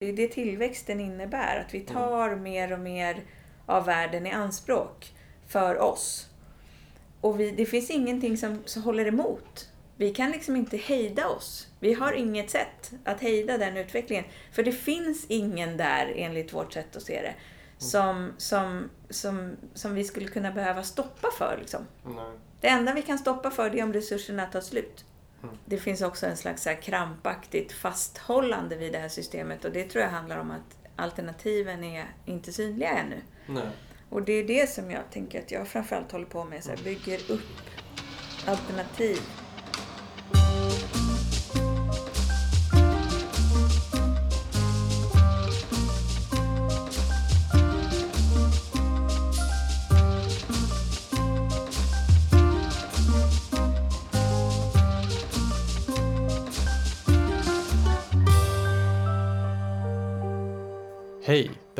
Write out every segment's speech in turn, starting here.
Det är det tillväxten innebär, att vi tar mer och mer av världen i anspråk för oss. Och vi, det finns ingenting som, som håller emot. Vi kan liksom inte hejda oss. Vi har inget sätt att hejda den utvecklingen. För det finns ingen där, enligt vårt sätt att se det, som, som, som, som vi skulle kunna behöva stoppa för. Liksom. Det enda vi kan stoppa för det är om resurserna tar slut. Det finns också en slags så krampaktigt fasthållande vid det här systemet och det tror jag handlar om att alternativen är inte synliga ännu. Nej. Och det är det som jag tänker att jag framförallt håller på med, så här, bygger upp alternativ.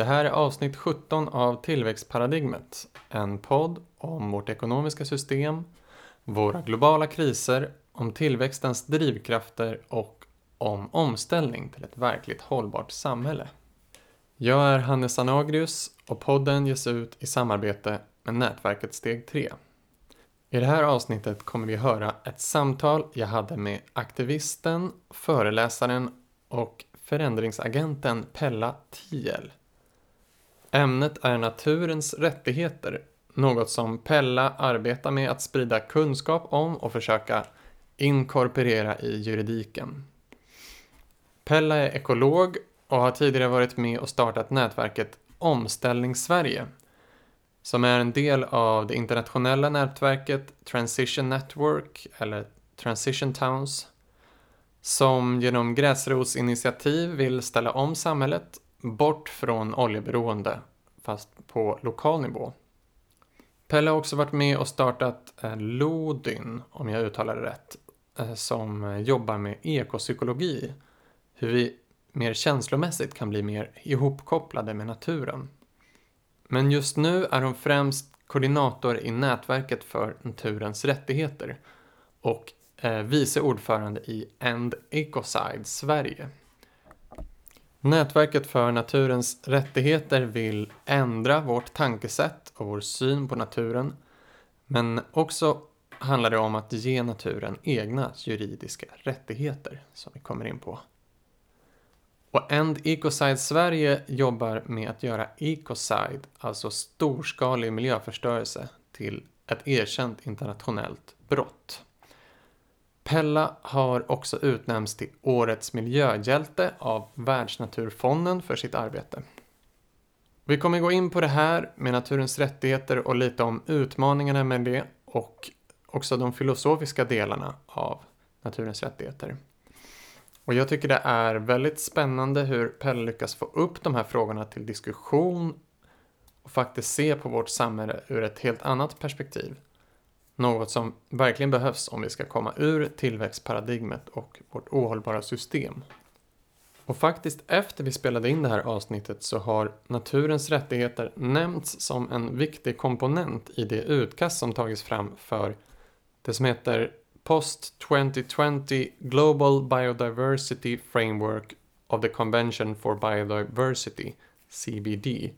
Det här är avsnitt 17 av Tillväxtparadigmet. En podd om vårt ekonomiska system, våra globala kriser, om tillväxtens drivkrafter och om omställning till ett verkligt hållbart samhälle. Jag är Hannes Anagrius och podden ges ut i samarbete med nätverket Steg 3. I det här avsnittet kommer vi höra ett samtal jag hade med aktivisten, föreläsaren och förändringsagenten Pella Tiel. Ämnet är naturens rättigheter, något som Pella arbetar med att sprida kunskap om och försöka inkorporera i juridiken. Pella är ekolog och har tidigare varit med och startat nätverket Omställning Sverige, som är en del av det internationella nätverket Transition Network, eller Transition Towns, som genom gräsrotsinitiativ vill ställa om samhället bort från oljeberoende, fast på lokal nivå. Pelle har också varit med och startat eh, Lodyn, om jag uttalar det rätt, eh, som jobbar med ekopsykologi, hur vi mer känslomässigt kan bli mer ihopkopplade med naturen. Men just nu är hon främst koordinator i nätverket för naturens rättigheter och eh, vice ordförande i End Ecocide Sverige. Nätverket för naturens rättigheter vill ändra vårt tankesätt och vår syn på naturen, men också handlar det om att ge naturen egna juridiska rättigheter, som vi kommer in på. Och End Ecocide Sverige jobbar med att göra ecocide, alltså storskalig miljöförstörelse, till ett erkänt internationellt brott. Pella har också utnämnts till Årets miljöhjälte av Världsnaturfonden för sitt arbete. Vi kommer gå in på det här med naturens rättigheter och lite om utmaningarna med det och också de filosofiska delarna av naturens rättigheter. Och jag tycker det är väldigt spännande hur Pelle lyckas få upp de här frågorna till diskussion och faktiskt se på vårt samhälle ur ett helt annat perspektiv. Något som verkligen behövs om vi ska komma ur tillväxtparadigmet och vårt ohållbara system. Och faktiskt efter vi spelade in det här avsnittet så har naturens rättigheter nämnts som en viktig komponent i det utkast som tagits fram för det som heter Post 2020 Global Biodiversity Framework of the Convention for Biodiversity, CBD.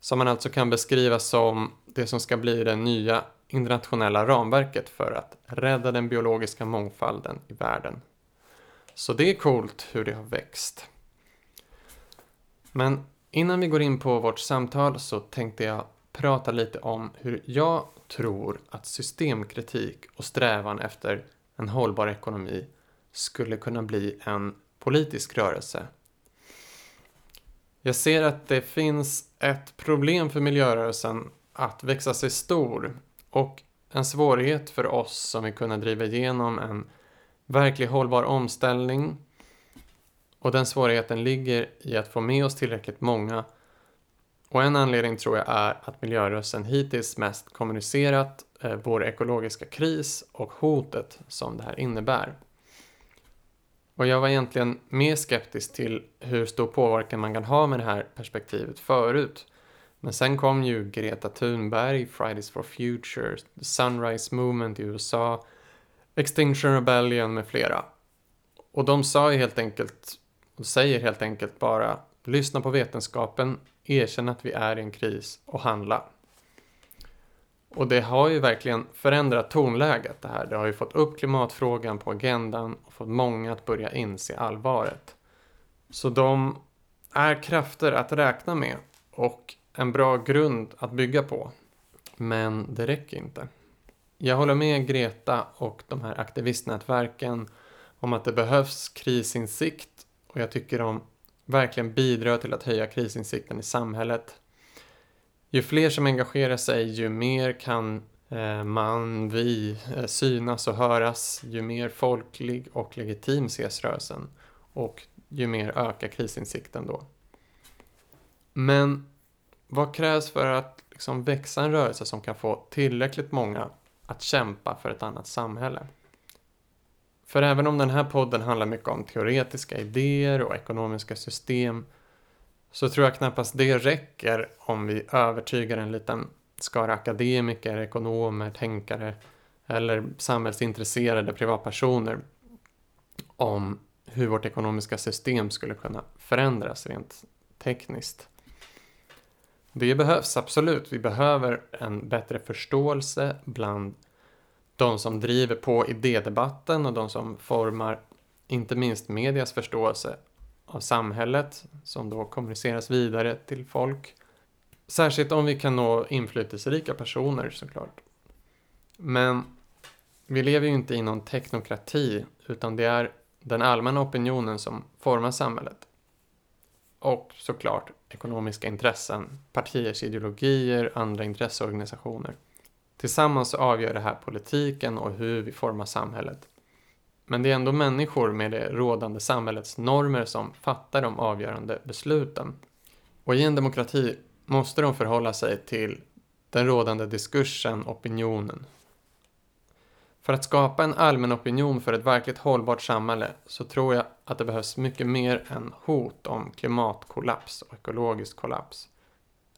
Som man alltså kan beskriva som det som ska bli den nya internationella ramverket för att rädda den biologiska mångfalden i världen. Så det är coolt hur det har växt. Men innan vi går in på vårt samtal så tänkte jag prata lite om hur jag tror att systemkritik och strävan efter en hållbar ekonomi skulle kunna bli en politisk rörelse. Jag ser att det finns ett problem för miljörörelsen att växa sig stor och en svårighet för oss som vill kunna driva igenom en verklig hållbar omställning. Och den svårigheten ligger i att få med oss tillräckligt många. Och en anledning tror jag är att miljörörelsen hittills mest kommunicerat eh, vår ekologiska kris och hotet som det här innebär. Och jag var egentligen mer skeptisk till hur stor påverkan man kan ha med det här perspektivet förut. Men sen kom ju Greta Thunberg, Fridays for Future, The Sunrise Movement i USA, Extinction Rebellion med flera. Och de sa ju helt enkelt och säger helt enkelt bara lyssna på vetenskapen, erkänn att vi är i en kris och handla. Och det har ju verkligen förändrat tonläget det här. Det har ju fått upp klimatfrågan på agendan och fått många att börja inse allvaret. Så de är krafter att räkna med och en bra grund att bygga på. Men det räcker inte. Jag håller med Greta och de här aktivistnätverken om att det behövs krisinsikt och jag tycker de verkligen bidrar till att höja krisinsikten i samhället. Ju fler som engagerar sig, ju mer kan eh, man, vi eh, synas och höras, ju mer folklig och legitim ses rörelsen och ju mer ökar krisinsikten då. Men vad krävs för att liksom växa en rörelse som kan få tillräckligt många att kämpa för ett annat samhälle? För även om den här podden handlar mycket om teoretiska idéer och ekonomiska system så tror jag knappast det räcker om vi övertygar en liten skara akademiker, ekonomer, tänkare eller samhällsintresserade privatpersoner om hur vårt ekonomiska system skulle kunna förändras rent tekniskt. Det behövs absolut. Vi behöver en bättre förståelse bland de som driver på idédebatten och de som formar inte minst medias förståelse av samhället som då kommuniceras vidare till folk. Särskilt om vi kan nå inflytelserika personer såklart. Men vi lever ju inte i någon teknokrati utan det är den allmänna opinionen som formar samhället. Och såklart ekonomiska intressen, partiers ideologier, andra intresseorganisationer. Tillsammans avgör det här politiken och hur vi formar samhället. Men det är ändå människor med det rådande samhällets normer som fattar de avgörande besluten. Och i en demokrati måste de förhålla sig till den rådande diskursen, opinionen. För att skapa en allmän opinion för ett verkligt hållbart samhälle så tror jag att det behövs mycket mer än hot om klimatkollaps och ekologisk kollaps.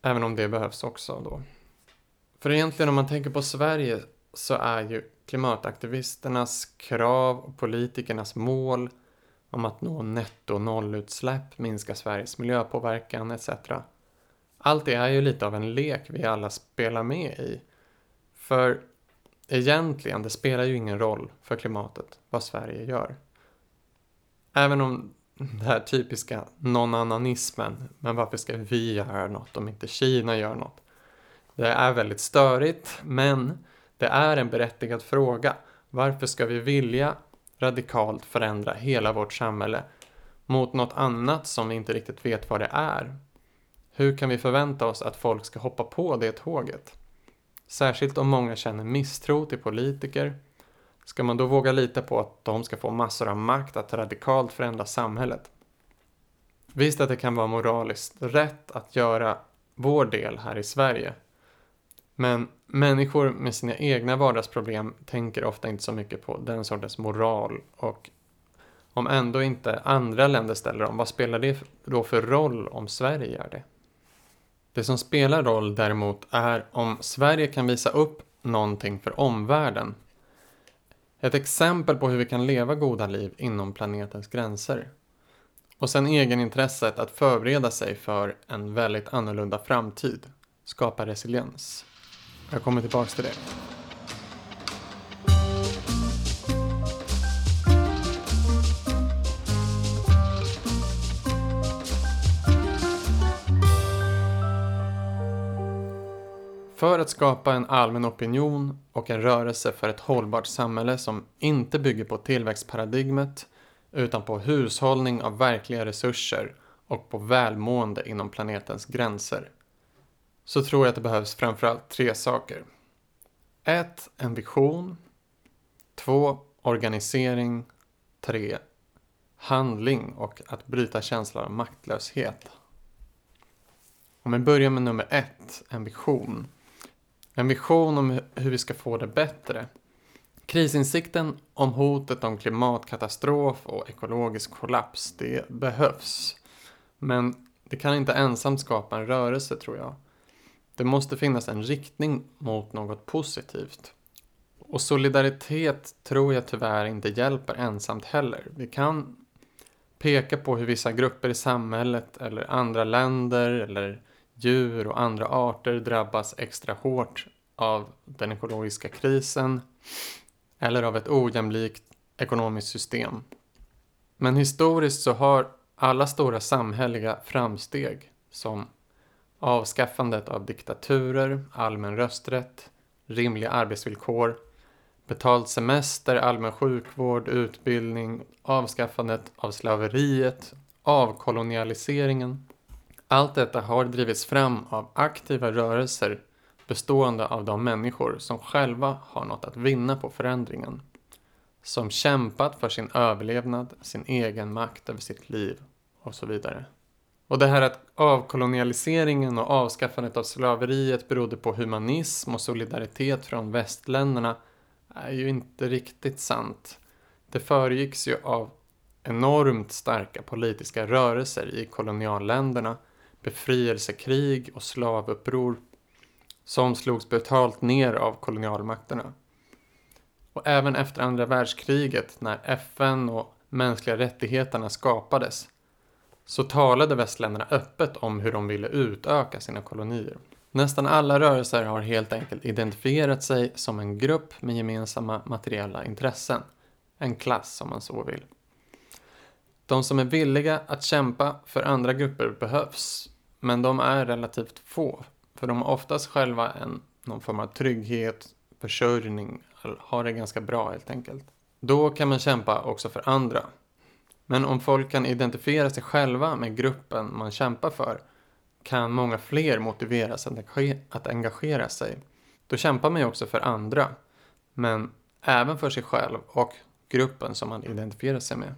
Även om det behövs också då. För egentligen om man tänker på Sverige så är ju klimataktivisternas krav och politikernas mål om att nå netto nollutsläpp, minska Sveriges miljöpåverkan etc. Allt det är ju lite av en lek vi alla spelar med i. För egentligen, det spelar ju ingen roll för klimatet vad Sverige gör. Även om den här typiska non-annanismen, men varför ska vi göra något om inte Kina gör något? Det är väldigt störigt, men det är en berättigad fråga. Varför ska vi vilja radikalt förändra hela vårt samhälle mot något annat som vi inte riktigt vet vad det är? Hur kan vi förvänta oss att folk ska hoppa på det tåget? Särskilt om många känner misstro till politiker. Ska man då våga lita på att de ska få massor av makt att radikalt förändra samhället? Visst att det kan vara moraliskt rätt att göra vår del här i Sverige men människor med sina egna vardagsproblem tänker ofta inte så mycket på den sortens moral och om ändå inte andra länder ställer om, vad spelar det då för roll om Sverige gör det? Det som spelar roll däremot är om Sverige kan visa upp någonting för omvärlden. Ett exempel på hur vi kan leva goda liv inom planetens gränser. Och sen egenintresset att förbereda sig för en väldigt annorlunda framtid. Skapa resiliens. Jag kommer tillbaks till det. För att skapa en allmän opinion och en rörelse för ett hållbart samhälle som inte bygger på tillväxtparadigmet utan på hushållning av verkliga resurser och på välmående inom planetens gränser så tror jag att det behövs framförallt tre saker. 1. En vision. 2. Organisering. 3. Handling och att bryta känslan av maktlöshet. Om vi börjar med nummer 1, en vision. En vision om hur vi ska få det bättre. Krisinsikten om hotet om klimatkatastrof och ekologisk kollaps, det behövs. Men det kan inte ensamt skapa en rörelse tror jag. Det måste finnas en riktning mot något positivt. Och solidaritet tror jag tyvärr inte hjälper ensamt heller. Vi kan peka på hur vissa grupper i samhället eller andra länder eller djur och andra arter drabbas extra hårt av den ekologiska krisen eller av ett ojämlikt ekonomiskt system. Men historiskt så har alla stora samhälleliga framsteg som avskaffandet av diktaturer, allmän rösträtt, rimliga arbetsvillkor, betald semester, allmän sjukvård, utbildning, avskaffandet av slaveriet, avkolonialiseringen. Allt detta har drivits fram av aktiva rörelser bestående av de människor som själva har något att vinna på förändringen. Som kämpat för sin överlevnad, sin egen makt över sitt liv och så vidare. Och det här att avkolonialiseringen och avskaffandet av slaveriet berodde på humanism och solidaritet från västländerna är ju inte riktigt sant. Det föregicks ju av enormt starka politiska rörelser i kolonialländerna, befrielsekrig och slavuppror som slogs brutalt ner av kolonialmakterna. Och även efter andra världskriget när FN och mänskliga rättigheterna skapades så talade västländerna öppet om hur de ville utöka sina kolonier. Nästan alla rörelser har helt enkelt identifierat sig som en grupp med gemensamma materiella intressen. En klass om man så vill. De som är villiga att kämpa för andra grupper behövs, men de är relativt få. För de har oftast själva en, någon form av trygghet, försörjning, har det ganska bra helt enkelt. Då kan man kämpa också för andra. Men om folk kan identifiera sig själva med gruppen man kämpar för kan många fler motiveras att engagera sig. Då kämpar man ju också för andra, men även för sig själv och gruppen som man identifierar sig med.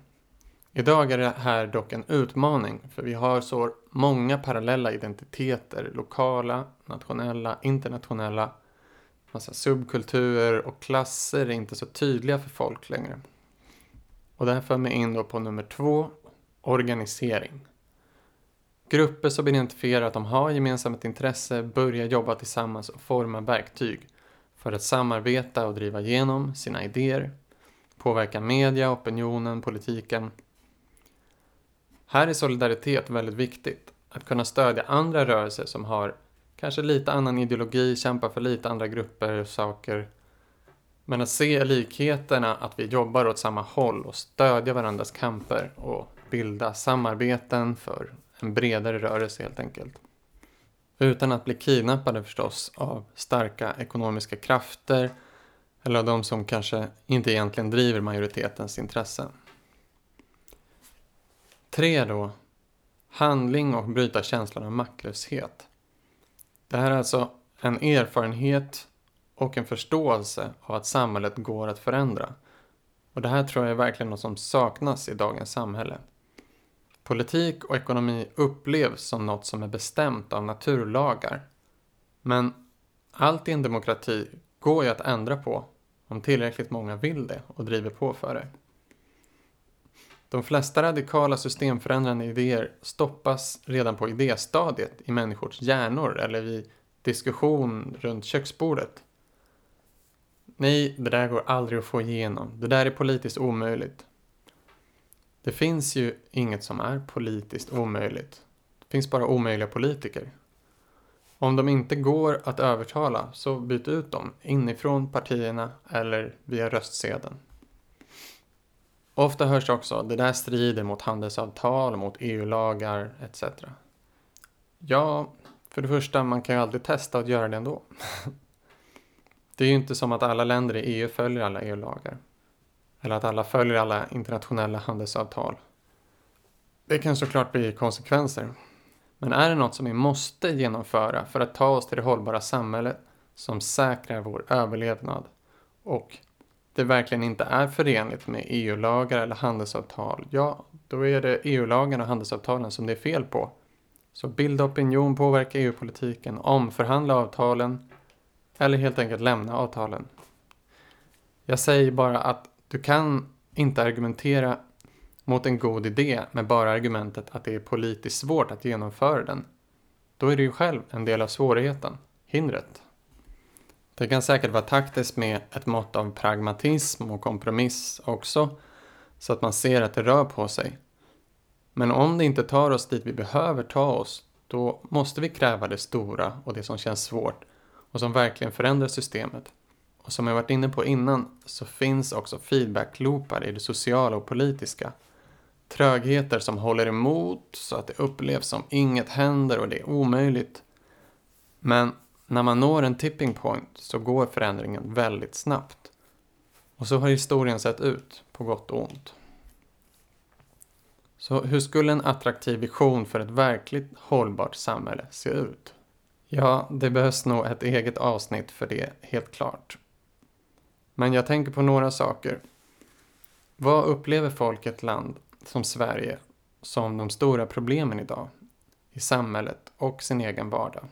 Idag är det här dock en utmaning för vi har så många parallella identiteter, lokala, nationella, internationella, massa subkulturer och klasser är inte så tydliga för folk längre. Och det här för mig in då på nummer två, organisering. Grupper som identifierar att de har gemensamt intresse börjar jobba tillsammans och forma verktyg för att samarbeta och driva igenom sina idéer, påverka media, opinionen, politiken. Här är solidaritet väldigt viktigt. Att kunna stödja andra rörelser som har kanske lite annan ideologi, kämpar för lite andra grupper och saker. Men att se likheterna, att vi jobbar åt samma håll och stödja varandras kamper och bilda samarbeten för en bredare rörelse helt enkelt. Utan att bli kidnappade förstås av starka ekonomiska krafter eller av de som kanske inte egentligen driver majoritetens intressen. Tre då. Handling och bryta känslan av maktlöshet. Det här är alltså en erfarenhet och en förståelse av att samhället går att förändra. Och det här tror jag är verkligen något som saknas i dagens samhälle. Politik och ekonomi upplevs som något som är bestämt av naturlagar. Men allt i en demokrati går ju att ändra på om tillräckligt många vill det och driver på för det. De flesta radikala systemförändrande idéer stoppas redan på idéstadiet i människors hjärnor eller vid diskussion runt köksbordet. Nej, det där går aldrig att få igenom. Det där är politiskt omöjligt. Det finns ju inget som är politiskt omöjligt. Det finns bara omöjliga politiker. Om de inte går att övertala så byt ut dem inifrån partierna eller via röstsedeln. Ofta hörs också det där strider mot handelsavtal, mot EU-lagar etc. Ja, för det första, man kan ju alltid testa att göra det ändå. Det är ju inte som att alla länder i EU följer alla EU-lagar. Eller att alla följer alla internationella handelsavtal. Det kan såklart bli konsekvenser. Men är det något som vi måste genomföra för att ta oss till det hållbara samhället som säkrar vår överlevnad och det verkligen inte är förenligt med EU-lagar eller handelsavtal, ja, då är det EU-lagarna och handelsavtalen som det är fel på. Så bilda opinion, påverka EU-politiken, omförhandla avtalen eller helt enkelt lämna avtalen. Jag säger bara att du kan inte argumentera mot en god idé med bara argumentet att det är politiskt svårt att genomföra den. Då är du ju själv en del av svårigheten, hindret. Det kan säkert vara taktiskt med ett mått av pragmatism och kompromiss också, så att man ser att det rör på sig. Men om det inte tar oss dit vi behöver ta oss, då måste vi kräva det stora och det som känns svårt och som verkligen förändrar systemet. Och som jag varit inne på innan så finns också feedback-loopar i det sociala och politiska. Trögheter som håller emot så att det upplevs som inget händer och det är omöjligt. Men när man når en tipping point så går förändringen väldigt snabbt. Och så har historien sett ut, på gott och ont. Så hur skulle en attraktiv vision för ett verkligt hållbart samhälle se ut? Ja, det behövs nog ett eget avsnitt för det, helt klart. Men jag tänker på några saker. Vad upplever folk i ett land som Sverige som de stora problemen idag? I samhället och sin egen vardag?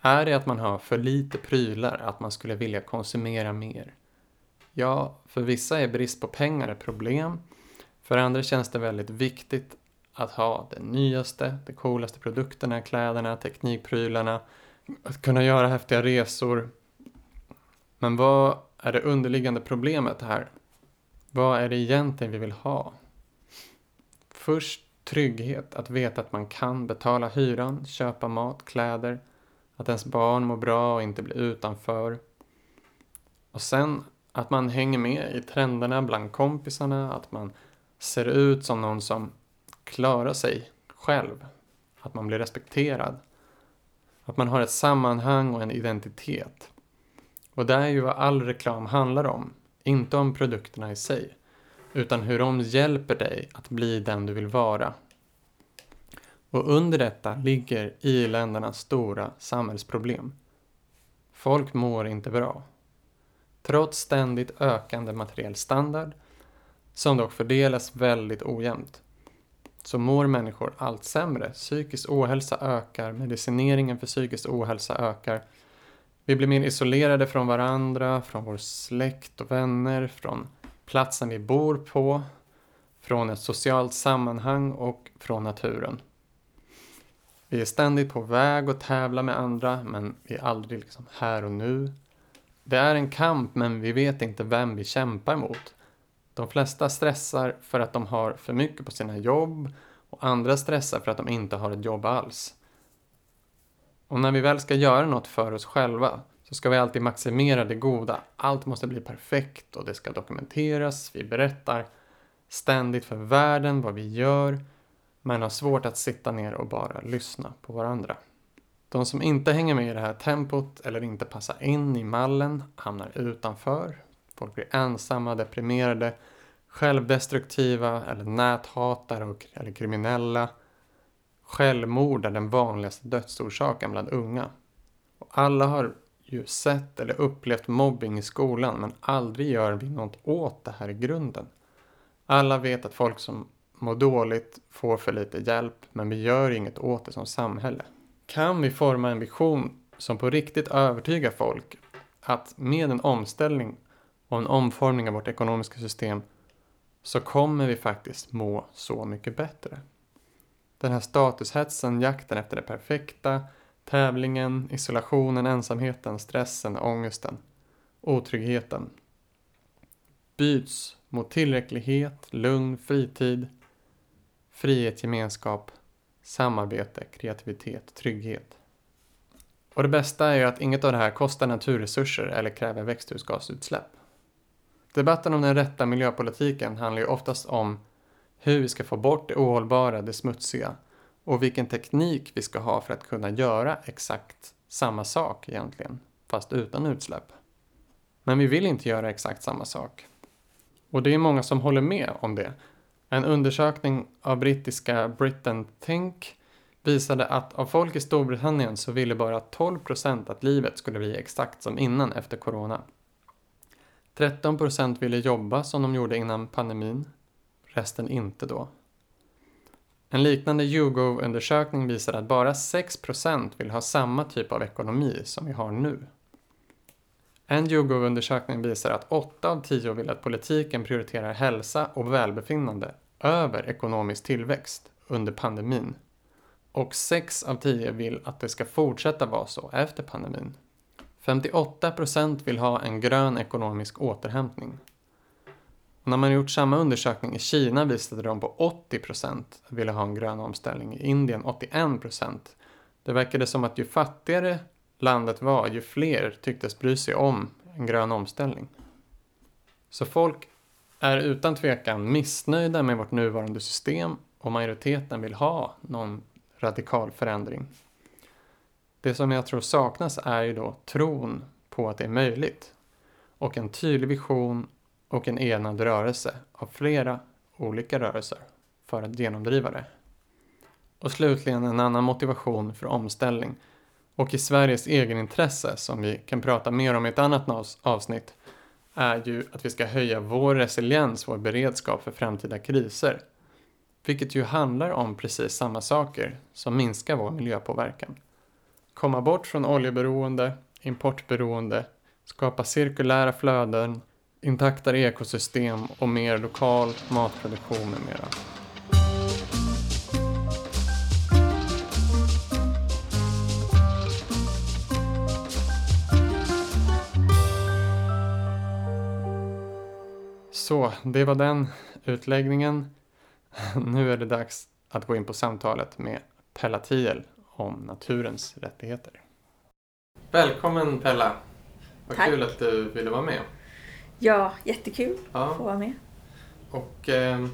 Är det att man har för lite prylar, att man skulle vilja konsumera mer? Ja, för vissa är brist på pengar ett problem. För andra känns det väldigt viktigt att ha de nyaste, de coolaste produkterna, kläderna, teknikprylarna, att kunna göra häftiga resor. Men vad är det underliggande problemet här? Vad är det egentligen vi vill ha? Först trygghet, att veta att man kan betala hyran, köpa mat, kläder, att ens barn mår bra och inte blir utanför. Och sen att man hänger med i trenderna bland kompisarna, att man ser ut som någon som klarar sig själv. Att man blir respekterad. Att man har ett sammanhang och en identitet. Och det är ju vad all reklam handlar om. Inte om produkterna i sig. Utan hur de hjälper dig att bli den du vill vara. Och under detta ligger i-ländernas stora samhällsproblem. Folk mår inte bra. Trots ständigt ökande materiell standard, som dock fördelas väldigt ojämnt, så mår människor allt sämre. Psykisk ohälsa ökar, medicineringen för psykisk ohälsa ökar. Vi blir mer isolerade från varandra, från vår släkt och vänner, från platsen vi bor på, från ett socialt sammanhang och från naturen. Vi är ständigt på väg att tävla med andra, men vi är aldrig liksom här och nu. Det är en kamp, men vi vet inte vem vi kämpar mot. De flesta stressar för att de har för mycket på sina jobb och andra stressar för att de inte har ett jobb alls. Och när vi väl ska göra något för oss själva så ska vi alltid maximera det goda. Allt måste bli perfekt och det ska dokumenteras. Vi berättar ständigt för världen vad vi gör men har svårt att sitta ner och bara lyssna på varandra. De som inte hänger med i det här tempot eller inte passar in i mallen hamnar utanför. Folk blir ensamma, deprimerade, självdestruktiva eller näthatare och, eller kriminella. Självmord är den vanligaste dödsorsaken bland unga. Och alla har ju sett eller upplevt mobbing i skolan men aldrig gör vi något åt det här i grunden. Alla vet att folk som mår dåligt får för lite hjälp men vi gör inget åt det som samhälle. Kan vi forma en vision som på riktigt övertygar folk att med en omställning och en omformning av vårt ekonomiska system så kommer vi faktiskt må så mycket bättre. Den här statushetsen, jakten efter det perfekta, tävlingen, isolationen, ensamheten, stressen, ångesten, otryggheten byts mot tillräcklighet, lugn, fritid, frihet, gemenskap, samarbete, kreativitet, trygghet. Och det bästa är ju att inget av det här kostar naturresurser eller kräver växthusgasutsläpp. Debatten om den rätta miljöpolitiken handlar ju oftast om hur vi ska få bort det ohållbara, det smutsiga och vilken teknik vi ska ha för att kunna göra exakt samma sak egentligen, fast utan utsläpp. Men vi vill inte göra exakt samma sak. Och det är många som håller med om det. En undersökning av brittiska Britain Think visade att av folk i Storbritannien så ville bara 12 procent att livet skulle bli exakt som innan efter corona. 13 procent ville jobba som de gjorde innan pandemin, resten inte då. En liknande YouGov-undersökning visar att bara 6 procent vill ha samma typ av ekonomi som vi har nu. En YouGov-undersökning visar att 8 av 10 vill att politiken prioriterar hälsa och välbefinnande över ekonomisk tillväxt under pandemin. Och 6 av 10 vill att det ska fortsätta vara så efter pandemin. 58 procent vill ha en grön ekonomisk återhämtning. När man gjort samma undersökning i Kina visade de på 80 procent ville ha en grön omställning. I Indien 81 procent. Det verkade som att ju fattigare landet var, ju fler tycktes bry sig om en grön omställning. Så folk är utan tvekan missnöjda med vårt nuvarande system och majoriteten vill ha någon radikal förändring. Det som jag tror saknas är ju då tron på att det är möjligt och en tydlig vision och en enad rörelse av flera olika rörelser för att genomdriva det. Och slutligen en annan motivation för omställning och i Sveriges egenintresse som vi kan prata mer om i ett annat avsnitt är ju att vi ska höja vår resiliens, vår beredskap för framtida kriser. Vilket ju handlar om precis samma saker som minskar vår miljöpåverkan. Komma bort från oljeberoende, importberoende, skapa cirkulära flöden, intaktare ekosystem och mer lokal matproduktion med mera. Så, det var den utläggningen. Nu är det dags att gå in på samtalet med Pella Tiel om naturens rättigheter. Välkommen Pella! Vad Tack. kul att du ville vara med. Ja, jättekul Ja. att få vara med. Och eh,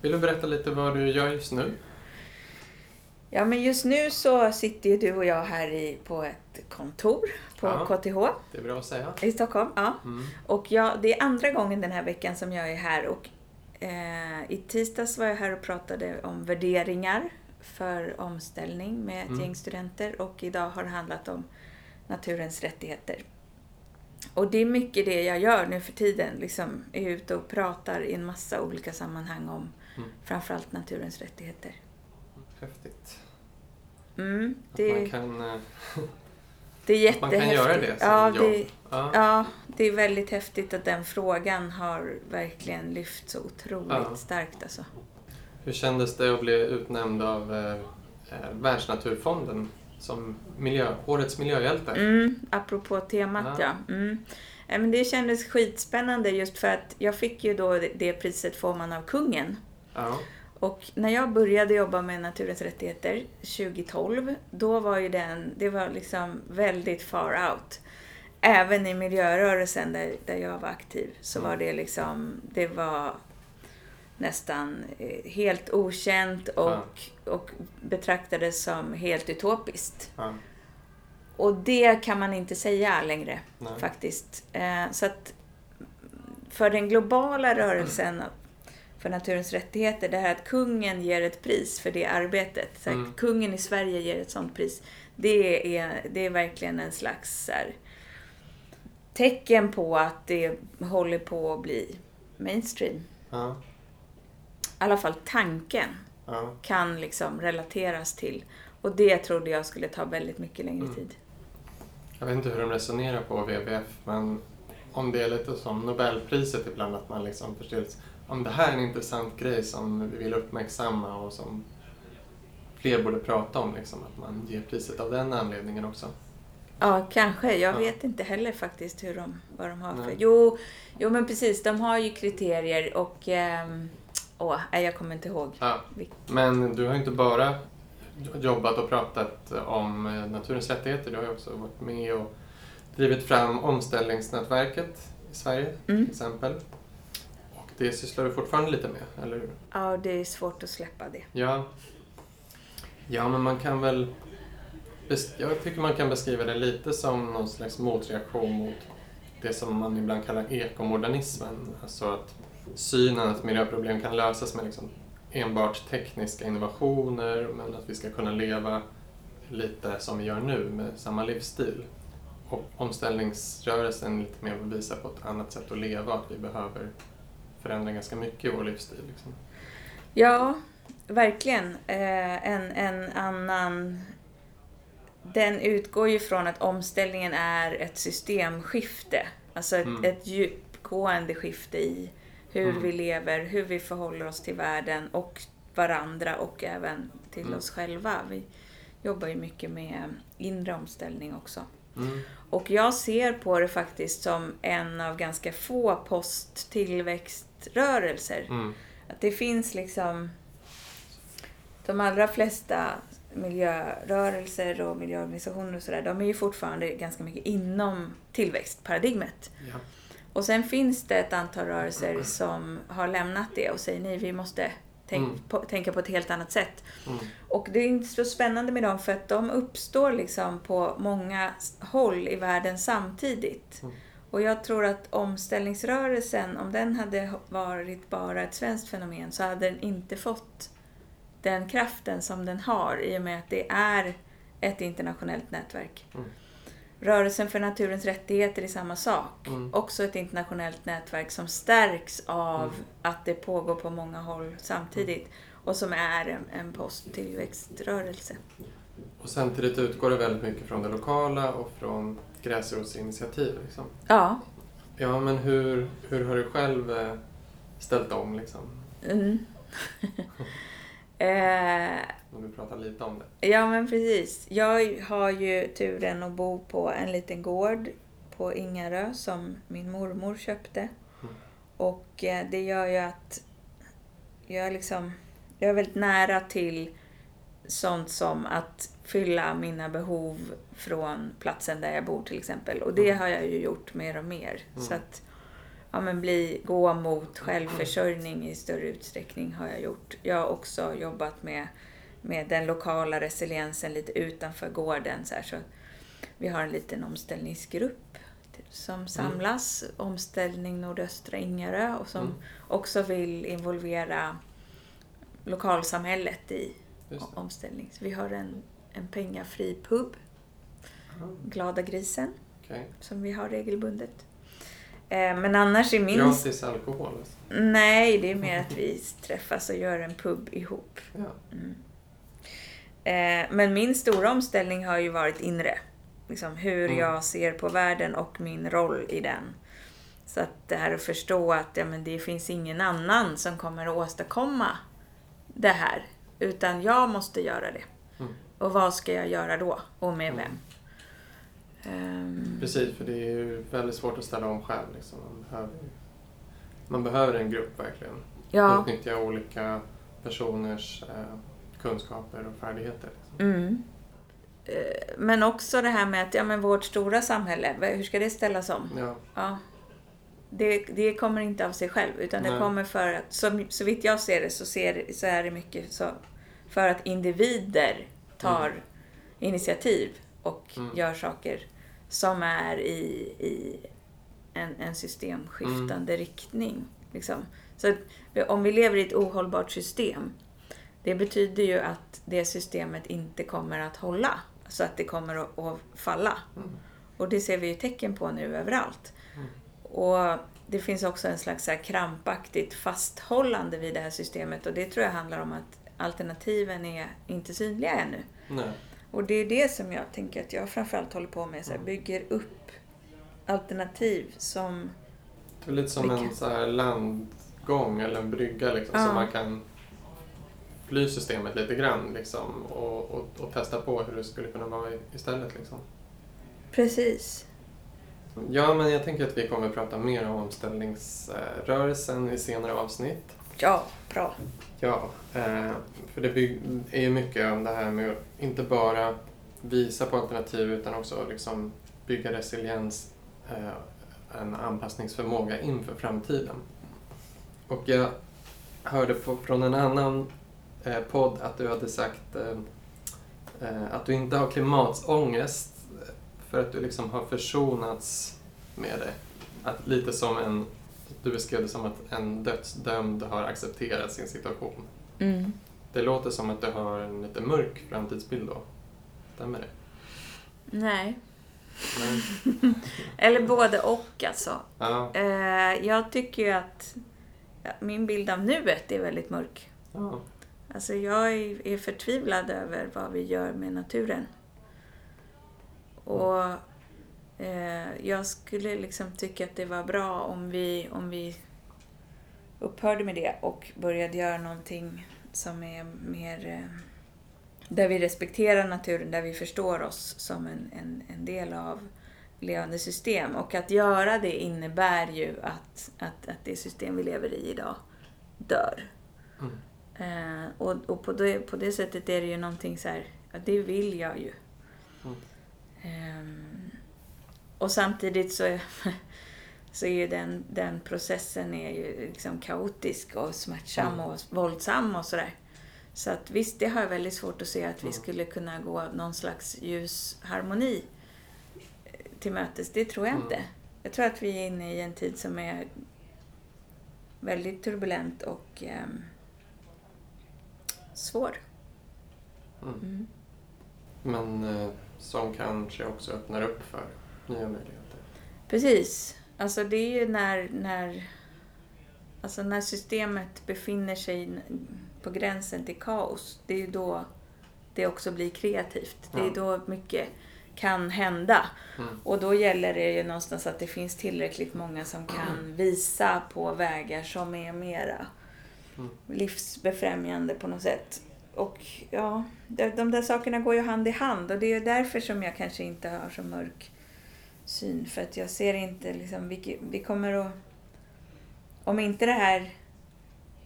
vill du berätta lite vad du gör just nu? Ja, men just nu så sitter ju du och jag här i, på ett kontor på Ja. KTH Det är bra att säga. i Stockholm. Ja. Mm. Och jag, det är andra gången den här veckan som jag är här och eh, i tisdags var jag här och pratade om värderingar för omställning med ett Mm. gäng studenter och idag har det handlat om naturens rättigheter. Och det är mycket det jag gör nu för tiden, liksom är ute och pratar i en massa olika sammanhang om Mm. framförallt naturens rättigheter. Mm, det, man kan, eh, det är att man kan jättehäftigt. göra det som ja, jobb. det, Ja. Ja, det är väldigt häftigt att den frågan har verkligen lyft så otroligt Ja. starkt alltså. Hur kändes det att bli utnämnd av eh, eh, Världsnaturfonden som miljö, årets miljöhjälte? Mm, apropå temat Ja. ja. Mm. Men det kändes skitspännande just för att jag fick ju då det- det priset får man av kungen. Ja. Och när jag började jobba med naturens rättigheter 2012, då var ju den, det var liksom väldigt far out. Även i miljörörelsen där, där jag var aktiv så var det liksom, det var nästan eh, helt okänt och, och betraktades som helt utopiskt. ja. Och det kan man inte säga längre Nej. faktiskt. Eh, Så att för den globala rörelsen för naturens rättigheter, det här att kungen ger ett pris för det arbetet. Så att Mm. Kungen i Sverige ger ett sånt pris. Det är, det är verkligen en slags så här, tecken på att det håller på att bli mainstream. Ja. I alla fall tanken Ja. kan liksom relateras till. Och det trodde jag skulle ta väldigt mycket längre Mm. tid. Jag vet inte hur de resonerar på WWF, men om det är lite som Nobelpriset ibland, att man liksom förstår om det här är en intressant grej som vi vill uppmärksamma och som fler borde prata om, liksom, att man ger priset av den anledningen också. Ja, kanske. Jag Ja. vet inte heller faktiskt hur de, vad de har för... Jo, jo, men precis. De har ju kriterier och... ehm, Åh, jag kommer inte ihåg. Ja. Men du har inte bara jobbat och pratat om eh, naturens rättigheter, du har ju också varit med och drivit fram omställningsnätverket i Sverige Mm. till exempel. Det sysslar du fortfarande lite med, eller hur? Ja, det är svårt att släppa det. Ja. Ja, men man kan väl... Jag tycker man kan beskriva det lite som någon slags motreaktion mot det som man ibland kallar ekomodernismen. Alltså att synen att miljöproblem kan lösas med liksom enbart tekniska innovationer men att vi ska kunna leva lite som vi gör nu med samma livsstil. Och omställningsrörelsen lite mer vill visa på ett annat sätt att leva, att vi behöver förändra ganska mycket i vår livsstil. Liksom. Ja, verkligen. Eh, en, en annan... Den utgår ju från att omställningen är ett systemskifte. Alltså ett, Mm. ett djupgående skifte i hur Mm. vi lever, hur vi förhåller oss till världen och varandra och även till Mm. oss själva. Vi jobbar ju mycket med inre omställning också. Mm. Och jag ser på det faktiskt som en av ganska få posttillväxtrörelser. Mm. Att det finns liksom... De allra flesta miljörörelser och miljöorganisationer och sådär, de är ju fortfarande ganska mycket inom tillväxtparadigmet. Ja. Och sen finns det ett antal rörelser som har lämnat det och säger nej, vi måste tänk, Mm. på, tänka på ett helt annat sätt. Mm. Och det är inte så spännande med dem för att de uppstår liksom på många håll i världen samtidigt. Mm. Och jag tror att omställningsrörelsen, om den hade varit bara ett svenskt fenomen så hade den inte fått den kraften som den har i och med att det är ett internationellt nätverk. Mm. Rörelsen för naturens rättigheter är samma sak. Mm. Också ett internationellt nätverk som stärks av Mm. att det pågår på många håll samtidigt och som är en, en posttillväxtrörelse. Och samtidigt utgår det väldigt mycket från det lokala och från gräsrotsinitiativ. Liksom. Ja. Ja, men hur, hur har du själv eh, ställt om liksom? Mm. eh, Om du pratar lite om det. Ja, men precis. Jag har ju turen att bo på en liten gård på Ingarö som min mormor köpte. Mm. Och eh, det gör ju att jag, liksom, jag är väldigt nära till sånt som att fylla mina behov från platsen där jag bor till exempel. Och det Mm. har jag ju gjort mer och mer. Mm. Så att ja, men bli, gå mot självförsörjning i större utsträckning har jag gjort. Jag har också jobbat med, med den lokala resiliensen lite utanför gården. Så, här, så vi har en liten omställningsgrupp som samlas, Omställning Nordöstra Ingarö, och som Mm. också vill involvera lokalsamhället i omställning. Så vi har en, en pengafri pub, Ah, Glada Grisen, Okej. som vi har regelbundet. Eh, Men annars är min... Gratis alkohol? Alltså. Nej, det är mer att vi träffas och gör en pub ihop. Ja. Mm. Eh, Men min stora omställning har ju varit inre. Liksom hur Mm. jag ser på världen och min roll i den. Så att det här att förstå att ja, men det finns ingen annan som kommer att åstadkomma det här. Utan jag måste göra det. Och vad ska jag göra då? Och med Mm. vem? Ehm, Precis, för det är ju väldigt svårt att ställa om själv. Liksom. Man, behöver, man behöver en grupp verkligen. ja. Utnyttja olika personers eh, kunskaper och färdigheter. Liksom. Mm. Eh, Men också det här med att ja, men vårt stora samhälle, hur ska det ställas om? Ja. Ja. Det, det kommer inte av sig själv utan det Nej. kommer för att, så, så vitt jag ser det så, ser, så är det mycket så för att individer tar initiativ och Mm. gör saker som är i, i en, en systemskiftande riktning. Liksom. Så om vi lever i ett ohållbart system, det betyder ju att det systemet inte kommer att hålla. Så att det kommer att, att falla. Mm. Och det ser vi ju tecken på nu överallt. Mm. Och det finns också en slags så här krampaktigt fasthållande vid det här systemet och det tror jag handlar om att alternativen är inte synliga ännu. Nej. Och det är det som jag tänker att jag framförallt håller på med, så här, Mm. bygger upp alternativ som... Det är lite som Vilka? en så här landgång eller en brygga liksom, Ja. så man kan fly systemet lite grann liksom, och, och, och testa på hur det skulle kunna vara istället. Liksom. Precis. Ja, men jag tänker att vi kommer att prata mer om omställningsrörelsen i senare avsnitt. Ja, bra. Ja, eh, för det är ju mycket om det här med att inte bara visa på alternativ utan också liksom bygga resiliens, eh, en anpassningsförmåga inför framtiden. Och jag hörde på, från en annan eh, podd att du hade sagt eh, att du inte har klimatångest för att du liksom har försonats med det. Att lite som en, du beskrev det som att en dödsdömd har accepterat sin situation. Mm. Det låter som att du har en lite mörk framtidsbild då. Stämmer det? Nej. Nej. Eller både och alltså. Ja. Eh, jag tycker ju att min bild av nuet är väldigt mörk. ja. Alltså jag är, är förtvivlad över vad vi gör med naturen. Och eh, jag skulle liksom tycka att det var bra om vi, om vi upphörde med det och började göra någonting som är mer eh, där vi respekterar naturen, där vi förstår oss som en, en, en del av levande system. Och att göra det innebär ju att, att, att det system vi lever i idag dör. Mm. Eh, och och på, det, på det sättet är det ju någonting så här, ja, det vill jag ju. Mm. Ehm, och samtidigt så, är- så är ju den, den processen är ju liksom kaotisk och smärtsam Mm. och våldsam och sådär. Så att visst, det har jag väldigt svårt att se att vi skulle kunna gå någon slags ljus harmoni eh, till mötes. Det tror jag Mm. inte. Jag tror att vi är inne i en tid som är väldigt turbulent och ehm, svår. Mm. Mm. Men eh, som kanske också öppnar upp för nya möjligheter. Precis. Alltså det är ju när, när, alltså när systemet befinner sig på gränsen till kaos. Det är ju då det också blir kreativt. Det är då mycket kan hända. Mm. Och då gäller det ju någonstans att det finns tillräckligt många som kan visa på vägar som är mera Mm. livsbefrämjande på något sätt. Och ja, de, de där sakerna går ju hand i hand och det är därför som jag kanske inte har så mörk syn. För att jag ser inte liksom, vi, vi kommer att... Om inte det här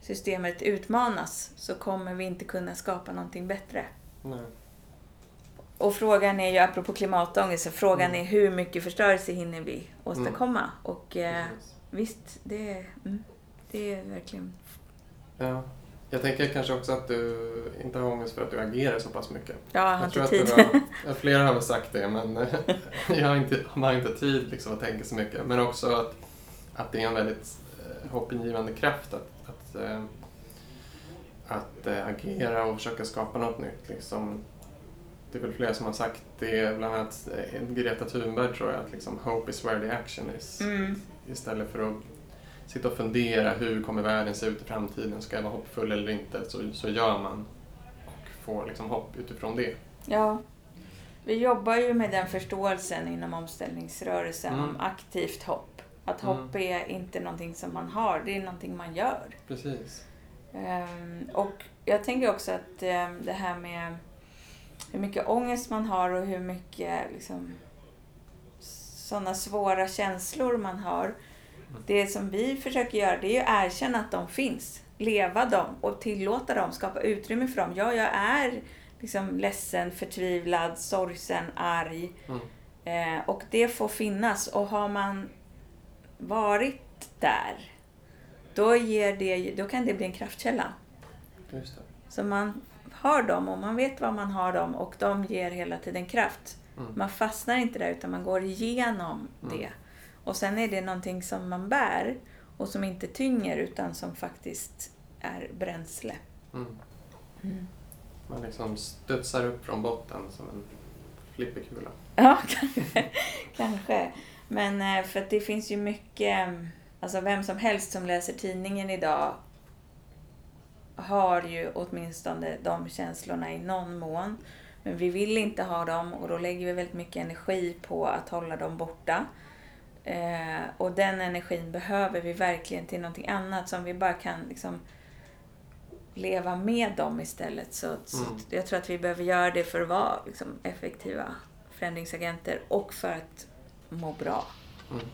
systemet utmanas så kommer vi inte kunna skapa någonting bättre. Nej. Och frågan är ju, apropå klimatångest, så frågan Mm. är hur mycket förstörelse hinner vi åstadkomma? Och eh, visst, det, mm, det är verkligen... Ja. Jag tänker kanske också att du inte har ångest för att du agerar så pass mycket. Ja, jag har Jag tror inte att tid. ja, flera har väl sagt det, men eh, jag har inte, man har inte tid liksom att tänka så mycket. Men också att, att det är en väldigt eh, hoppingivande kraft att, att, eh, att agera och försöka skapa något nytt. Liksom. Det är väl flera som har sagt det, bland annat Greta Thunberg tror jag, att liksom, hope is where the action is. Mm, Istället för att sitta och fundera hur kommer världen se ut i framtiden, ska jag vara hoppfull eller inte, så, så gör man och får liksom hopp utifrån det. ja. Vi jobbar ju med den förståelsen inom omställningsrörelsen Mm. om aktivt hopp. Att Mm. hopp är inte någonting som man har, det är någonting man gör. Precis. Ehm, och jag tänker också att ehm, det här med hur mycket ångest man har och hur mycket liksom, sådana svåra känslor man har. Det som vi försöker göra det är att erkänna att de finns. Leva dem och tillåta dem, skapa utrymme för dem. Ja, jag är liksom ledsen, förtvivlad, sorgsen, arg. Mm. Eh, och det får finnas. Och har man varit där, då, ger det, då kan det bli en kraftkälla. Så man har dem och man vet vad man har dem och de ger hela tiden kraft. Mm. Man fastnar inte där utan man går igenom Mm. det. Och sen är det någonting som man bär och som inte tynger utan som faktiskt är bränsle. Mm. Mm. Man liksom studsar upp från botten som en flipperkula. Ja, kanske. kanske. Men eh, för att det finns ju mycket, alltså vem som helst som läser tidningen idag har ju åtminstone de känslorna i någon mån. Men vi vill inte ha dem och då lägger vi väldigt mycket energi på att hålla dem borta. Eh, och den energin behöver vi verkligen till någonting annat som vi bara kan liksom leva med dem istället. Så, så Mm. jag tror att vi behöver göra det för att vara liksom, effektiva förändringsagenter och för att må bra. Mm.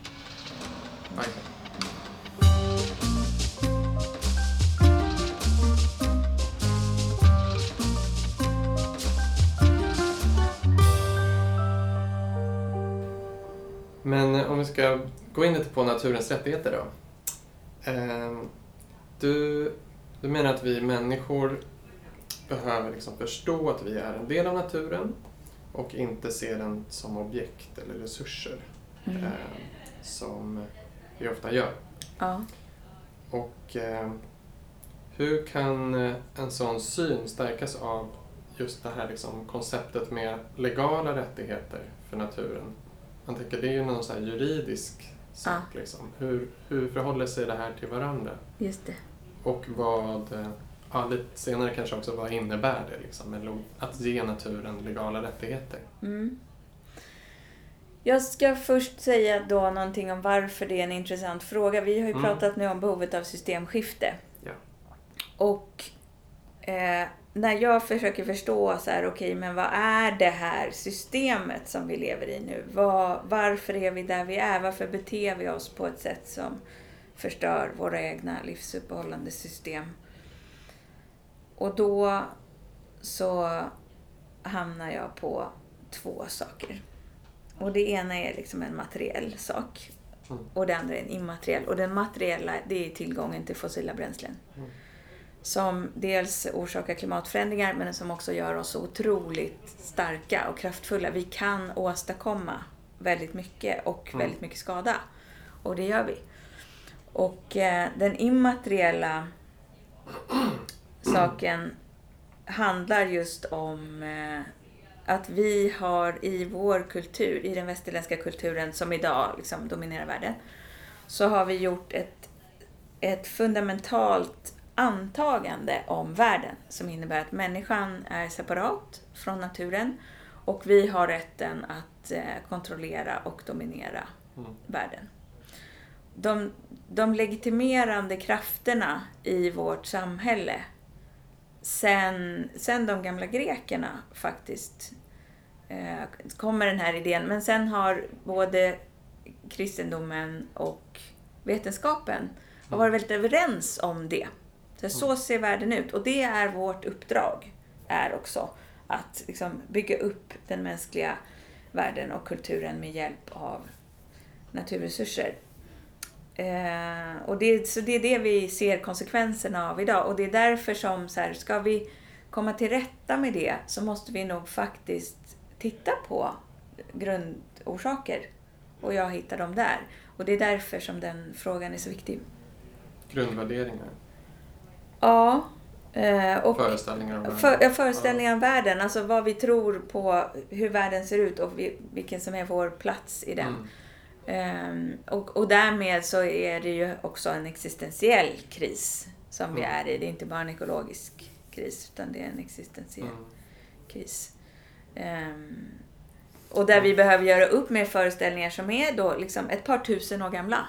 Men eh, om vi ska gå in lite på naturens rättigheter då. Ehm, Du, du menar att vi människor behöver liksom förstå att vi är en del av naturen och inte se den som objekt eller resurser Mm. eh, som vi ofta gör. Ja. Och eh, hur kan en sån syn stärkas av just det här liksom konceptet med legala rättigheter för naturen? Man tänker det är ju någon så juridisk sak. Liksom. Hur, hur förhåller sig det här till varandra? Just det. Och vad, ja, lite senare kanske också, vad innebär det liksom, att ge naturen legala rättigheter? Mm. Jag ska först säga då någonting om varför det är en intressant fråga. Vi har ju Mm. pratat nu om behovet av systemskifte. Ja. Och eh, när jag försöker förstå så här, okej, okay, men vad är det här systemet som vi lever i nu? Var, varför är vi där vi är? Varför beter vi oss på ett sätt som förstör våra egna livsuppehållande system? Och då så hamnar jag på två saker. Och det ena är liksom en materiell sak. Mm. Och det andra är en immateriell. Och den materiella, det är tillgången till fossila bränslen. Som dels orsakar klimatförändringar men som också gör oss otroligt starka och kraftfulla. Vi kan åstadkomma väldigt mycket och mm. väldigt mycket skada. Och det gör vi. Och eh, den immateriella saken handlar just om eh, att vi har i vår kultur, i den västerländska kulturen som idag liksom dominerar världen, så har vi gjort ett, ett fundamentalt antagande om världen som innebär att människan är separat från naturen och vi har rätten att eh, kontrollera och dominera mm. världen. De, de legitimerande krafterna i vårt samhälle sen, sen de gamla grekerna faktiskt eh, kommer den här idén. Men sen har både kristendomen och vetenskapen har varit väldigt överens om det. Så, så ser världen ut. Och det är vårt uppdrag. Är också att liksom, bygga upp den mänskliga världen och kulturen med hjälp av naturresurser. Eh, och det, så det är det vi ser konsekvenserna av idag. Och det är därför som, så här, ska vi komma till rätta med det så måste vi nog faktiskt titta på grundorsaker. Och jag hittar dem där. Och det är därför som den frågan är så viktig. Grundvärderingar? Ja. Eh, och föreställningar om världen? För, föreställningar om världen. Alltså vad vi tror på, hur världen ser ut och vilken som är vår plats i den. Mm. Um, och, och därmed så är det ju också en existentiell kris som mm. vi är i. Det är inte bara en ekologisk kris utan det är en existentiell mm. kris. Um, och där vi behöver göra upp med föreställningar som är då liksom ett par tusen år gamla.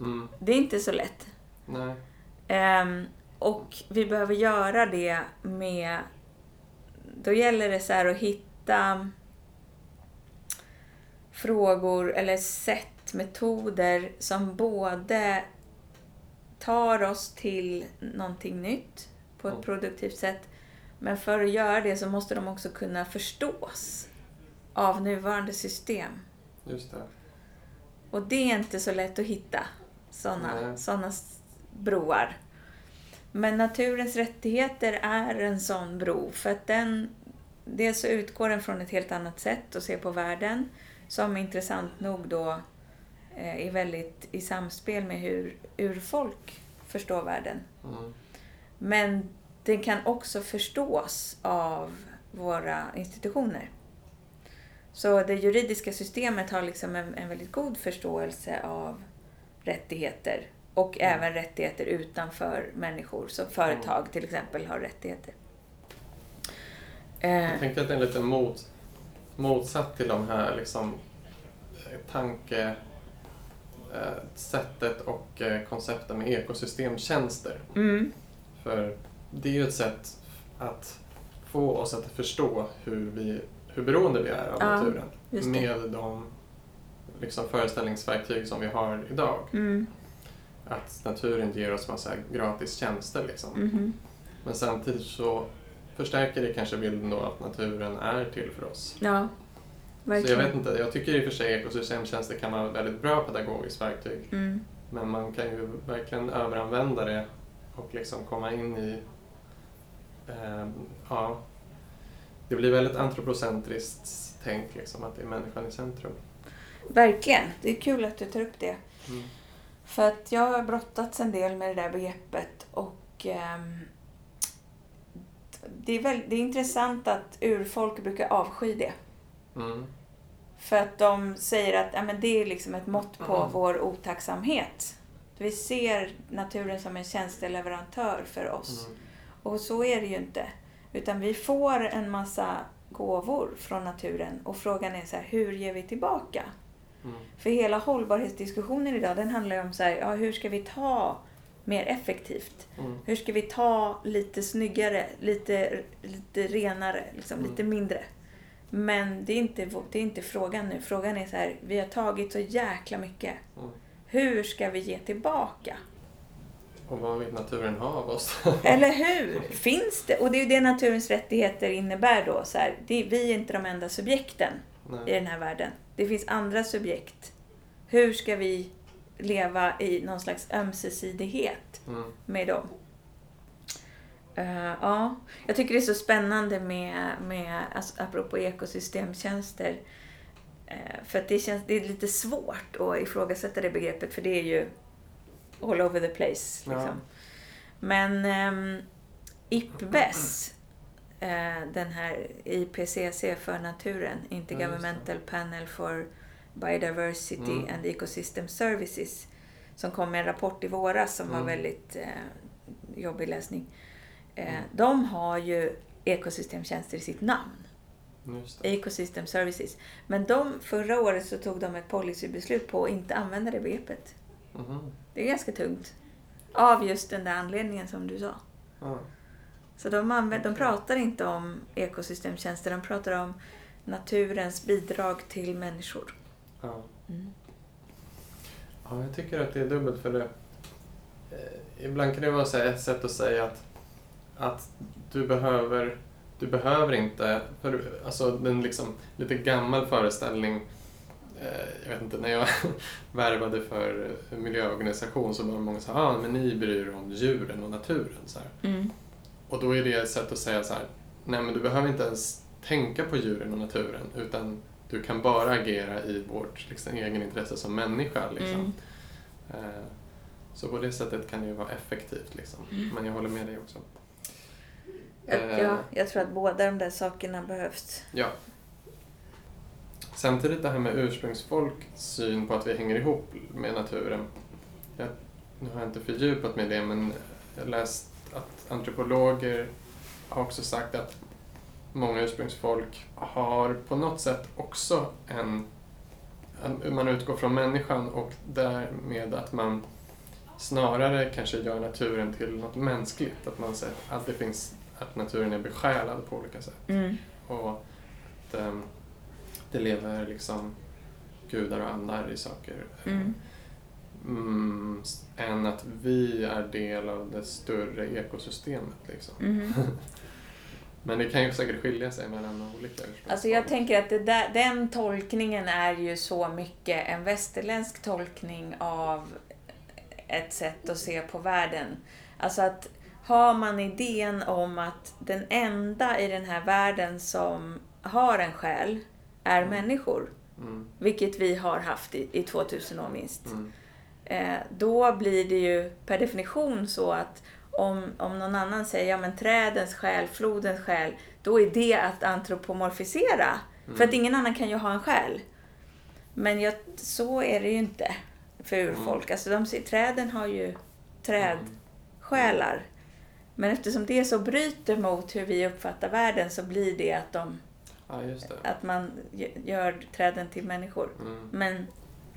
Mm. Det är inte så lätt. Um, och vi behöver göra det med... Då gäller det så att hitta frågor eller sätt, metoder som både tar oss till någonting nytt på ett produktivt sätt. Men för att göra det så måste de också kunna förstås av nuvarande system. Just det. Och det är inte så lätt att hitta sådana såna broar. Men naturens rättigheter är en sån bro. För att den, dels så utgår den från ett helt annat sätt att se på världen som intressant nog då eh, är väldigt i samspel med hur urfolk förstår världen. Mm. Men den kan också förstås av våra institutioner. Så det juridiska systemet har liksom en, en väldigt god förståelse av rättigheter och mm. även rättigheter utanför människor. Så företag mm. till exempel har rättigheter. Jag tänker att det är en liten mot, motsatt till de här liksom, tankesättet eh, och eh, koncepten med ekosystemtjänster. Mm. För det är ju ett sätt att få oss att förstå hur, vi, hur beroende vi är av ja, naturen med de liksom, föreställningsverktyg som vi har idag. Mm. Att naturen ger oss massa gratis tjänster. Liksom. Mm. Men samtidigt så förstärker det kanske bilden då att naturen är till för oss. Ja. Verkligen. Så jag vet inte, jag tycker i och för sig ekosystemtjänster kan vara ett väldigt bra pedagogiskt verktyg. Mm. Men man kan ju verkligen överanvända det och liksom komma in i... Eh, ja, det blir väldigt antropocentriskt tänk, liksom, att det är människan i centrum. Verkligen. Det är kul att du tar upp det. Mm. För att jag har brottats en del med det där begreppet och eh, det, är väl, det är intressant att urfolk brukar avsky det. Mm. För att de säger att ja, men det är liksom ett mått på mm. vår otacksamhet. Vi ser naturen som en tjänsteleverantör för oss. Mm. Och så är det ju inte. Utan vi får en massa gåvor från naturen och frågan är så här, hur ger vi tillbaka? Mm. För hela hållbarhetsdiskussionen idag den handlar ju om så här, ja, hur ska vi ta mer effektivt? Mm. Hur ska vi ta lite snyggare, lite, lite renare, liksom, Mm. lite mindre? Men det är, inte, det är inte frågan nu. Frågan är så här, vi har tagit så jäkla mycket. Mm. Hur ska vi ge tillbaka? Och vad vill naturen ha av oss? Eller hur? Finns det? Och det är ju det naturens rättigheter innebär då. Så här, det, vi är inte de enda subjekten i Nej. den här världen. Det finns andra subjekt. Hur ska vi leva i någon slags ömsesidighet Mm. med dem? Eh, ja, jag tycker det är så spännande med, med alltså, apropå ekosystemtjänster. Eh, för att det, känns, det är lite svårt att ifrågasätta det begreppet för det är ju all over the place. Ja. Liksom. Men um, IPBES, den här IPCC för naturen, Intergovernmental Panel for Biodiversity Mm. and Ecosystem Services, som kom med en rapport i våras som var Mm. väldigt eh, jobbig läsning. Eh, Mm. De har ju ekosystemtjänster i sitt namn. Ecosystem Services. Men de, förra året så tog de ett policybeslut på att inte använda det begreppet. Mhm. Det är ganska tungt. Av just den där anledningen som du sa. Så de, använder, de pratar inte om ekosystemtjänster, de pratar om naturens bidrag till människor. Ja. Mm. ja, jag tycker att det är dubbelt för det. Eh, ibland kan det vara så ett sätt att säga att, att du behöver du behöver inte, för, alltså den liksom lite gammal föreställning eh, jag vet inte, när jag värvade för en miljöorganisation så var det många som sa ah, men ni bryr er om djuren och naturen. Så. Mm. Och då är det ett sätt att säga så här, nej men du behöver inte ens tänka på djuren och naturen utan du kan bara agera i vårt liksom, egen intresse som människa. Liksom. Mm. Eh, så på det sättet kan det ju vara effektivt. Liksom. Mm. Men jag håller med dig också. Jag, Eh, ja, jag tror att båda de där sakerna behövs. Ja. Samtidigt det här med ursprungsfolks syn på att vi hänger ihop med naturen. Jag, nu har jag inte fördjupat mig i det men jag har läst att antropologer har också sagt att många ursprungsfolk har på något sätt också en, man utgår från människan och därmed att man snarare kanske gör naturen till något mänskligt. Att man säger att det finns att naturen är besjälad på olika sätt. Mm. Och att ehm, det lever liksom gudar och andar i saker. Mm. Mm, än att vi är del av det större ekosystemet. Liksom. Mhm. Men det kan ju säkert skilja sig mellan olika. Alltså jag tänker att där, den tolkningen är ju så mycket en västerländsk tolkning av ett sätt att se på världen. Alltså att har man idén om att den enda i den här världen som har en själ är Mm. människor, Mm, vilket vi har haft i, i 2000 år minst, mm, då blir det ju per definition så att om, om någon annan säger ja men trädens själ, flodens själ, då är det att antropomorfisera. mm. För att ingen annan kan ju ha en själ. Men jag, så är det ju inte för urfolk. Alltså de, träden har ju trädsjälar. Men eftersom det så bryter mot hur vi uppfattar världen så blir det att, de, Ja, att man gör träden till människor. Mm. Men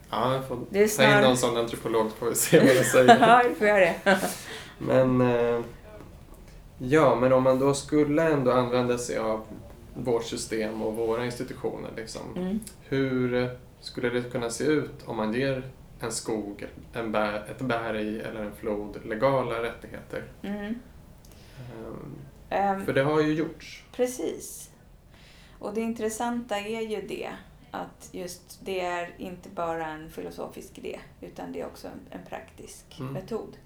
Ja, jag får Det är ta in snar- någon sån antropolog får vi se vad jag säger. ja, vi får göra det. Men eh, ja, men om man då skulle ändå använda sig av vårt system och våra institutioner, liksom, Mm. hur skulle det kunna se ut om man ger en skog, en bär, ett berg eller en flod legala rättigheter? Mm. Ehm, för det har ju gjorts. Precis. Och det intressanta är ju det att just det är inte bara en filosofisk idé utan det är också en, en praktisk Mm. metod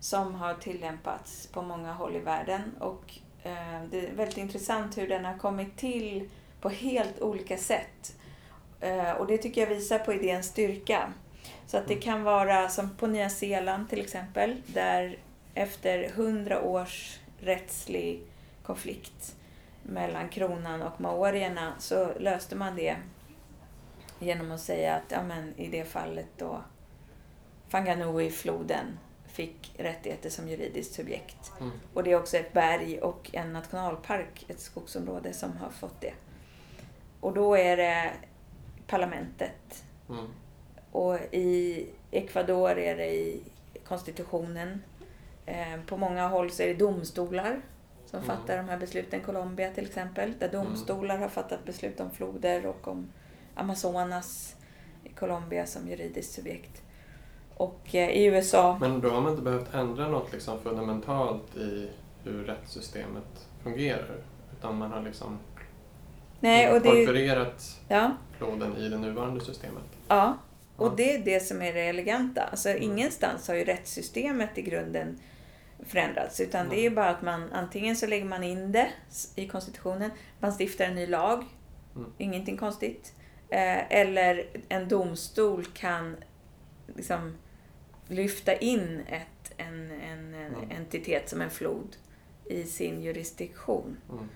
som har tillämpats på många håll i världen och eh, det är väldigt intressant hur den har kommit till på helt olika sätt. Eh, och det tycker jag visar på idéns styrka. Så att det Mm. kan vara som på Nya Zeeland till exempel där efter hundra års rättslig konflikt mellan kronan och maorierna så löste man det genom att säga att ja, men, i det fallet då Fanganui-floden fick rättigheter som juridiskt subjekt. Mm. Och det är också ett berg och en nationalpark, ett skogsområde som har fått det. Och då är det parlamentet Mm. och i Ecuador är det i konstitutionen. Eh, på många håll så är det domstolar som Mm. fattar de här besluten. Colombia till exempel, där domstolar har fattat beslut om floder och om Amazonas i Colombia som juridiskt subjekt. Och eh, i USA, Men då har man inte behövt ändra något liksom fundamentalt i hur rättssystemet fungerar. Utan man har liksom nej, och det, inkorporerat ja, floden i det nuvarande systemet. ja, Ja. och det är det som är det eleganta. Alltså ingenstans har ju rättssystemet i grunden förändrats. Utan det är bara att man antingen så lägger man in det i konstitutionen, man stiftar en ny lag, Mm. ingenting konstigt. Eh, eller en domstol kan liksom lyfta in ett, en, en, en Mm. entitet som en flod i sin jurisdiktion. Mm.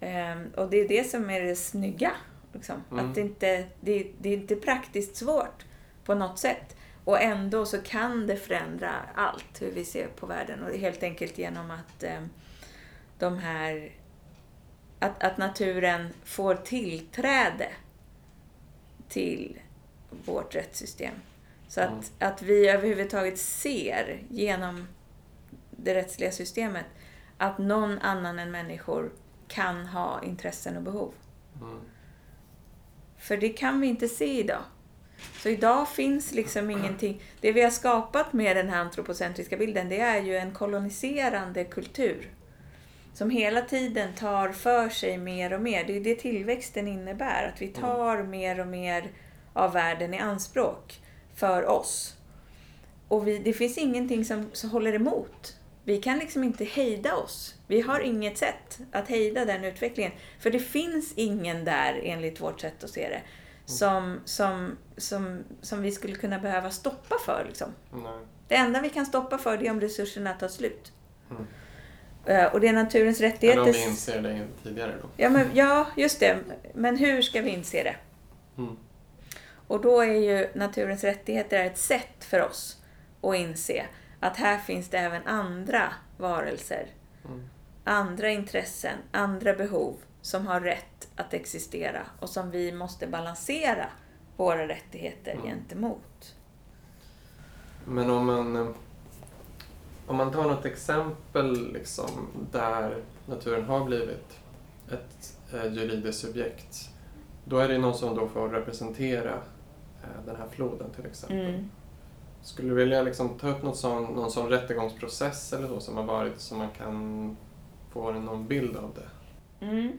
Ehm, och det är det som är det snygga. Liksom. Mm. Att det, inte, det, det är inte praktiskt svårt på något sätt. Och ändå så kan det förändra allt, hur vi ser på världen. Och helt enkelt genom att ehm, de här... Att, att naturen får tillträde till vårt rättssystem. Så att, Mm. att vi överhuvudtaget ser genom det rättsliga systemet att någon annan än människor kan ha intressen och behov. Mm. För det kan vi inte se idag. Så idag finns liksom ingenting. Det vi har skapat med den här antropocentriska bilden, det är ju en koloniserande kultur. Som hela tiden tar för sig mer och mer. Det är det tillväxten innebär. Att vi tar mer och mer av världen i anspråk för oss. Och vi, det finns ingenting som, som håller emot. Vi kan liksom inte hejda oss. Vi har inget sätt att hejda den utvecklingen. För det finns ingen där, enligt vårt sätt att se det, som, som, som, som vi skulle kunna behöva stoppa för. Liksom. Det enda vi kan stoppa för det är om resurserna tar slut. Mm. Eh, Och det är naturens rättigheter. om vi inser det tidigare då. Ja, men, ja, just det. Men hur ska vi inse det? Mm. Och då är ju naturens rättigheter ett sätt för oss att inse att här finns det även andra varelser, Mm. andra intressen, andra behov som har rätt att existera och som vi måste balansera våra rättigheter Mm. gentemot. Men om man, eh, om man tar något exempel liksom, där naturen har blivit ett eh, juridiskt subjekt. Då är det någon som då får representera eh, den här floden till exempel. Mm. Skulle du vilja liksom ta upp något sån, någon sån rättegångsprocess eller så som har varit så man kan få någon bild av det? Mm.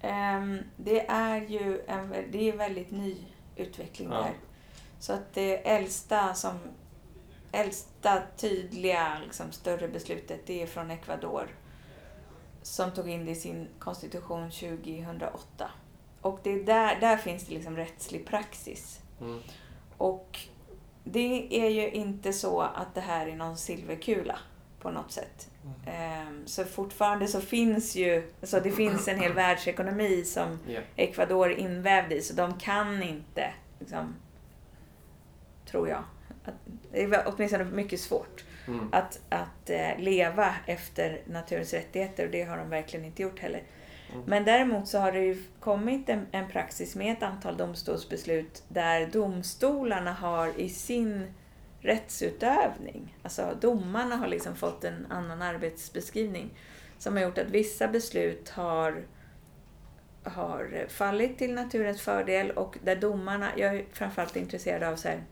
Ehm, det är ju en, det är väldigt ny utveckling Ja. där. Så att det äldsta, som, äldsta tydliga, liksom, större beslutet, det är från Ecuador. Som tog in det i sin konstitution 2008. Och det är där, där finns det liksom rättslig praxis. Mm. Och det är ju inte så att det här är någon silverkula på något sätt. Ehm, Så fortfarande så finns ju, så det finns en hel världsekonomi som Ja. Ecuador är invävd i, så de kan inte, liksom, tror jag, det är åtminstone mycket svårt Mm. att, att eh, leva efter naturens rättigheter och det har de verkligen inte gjort heller. Mm. Men däremot så har det ju kommit en, en praxis med ett antal domstolsbeslut där domstolarna har i sin rättsutövning, alltså domarna har liksom fått en annan arbetsbeskrivning som har gjort att vissa beslut har, har fallit till naturens fördel och där domarna, jag är framförallt intresserad av så här,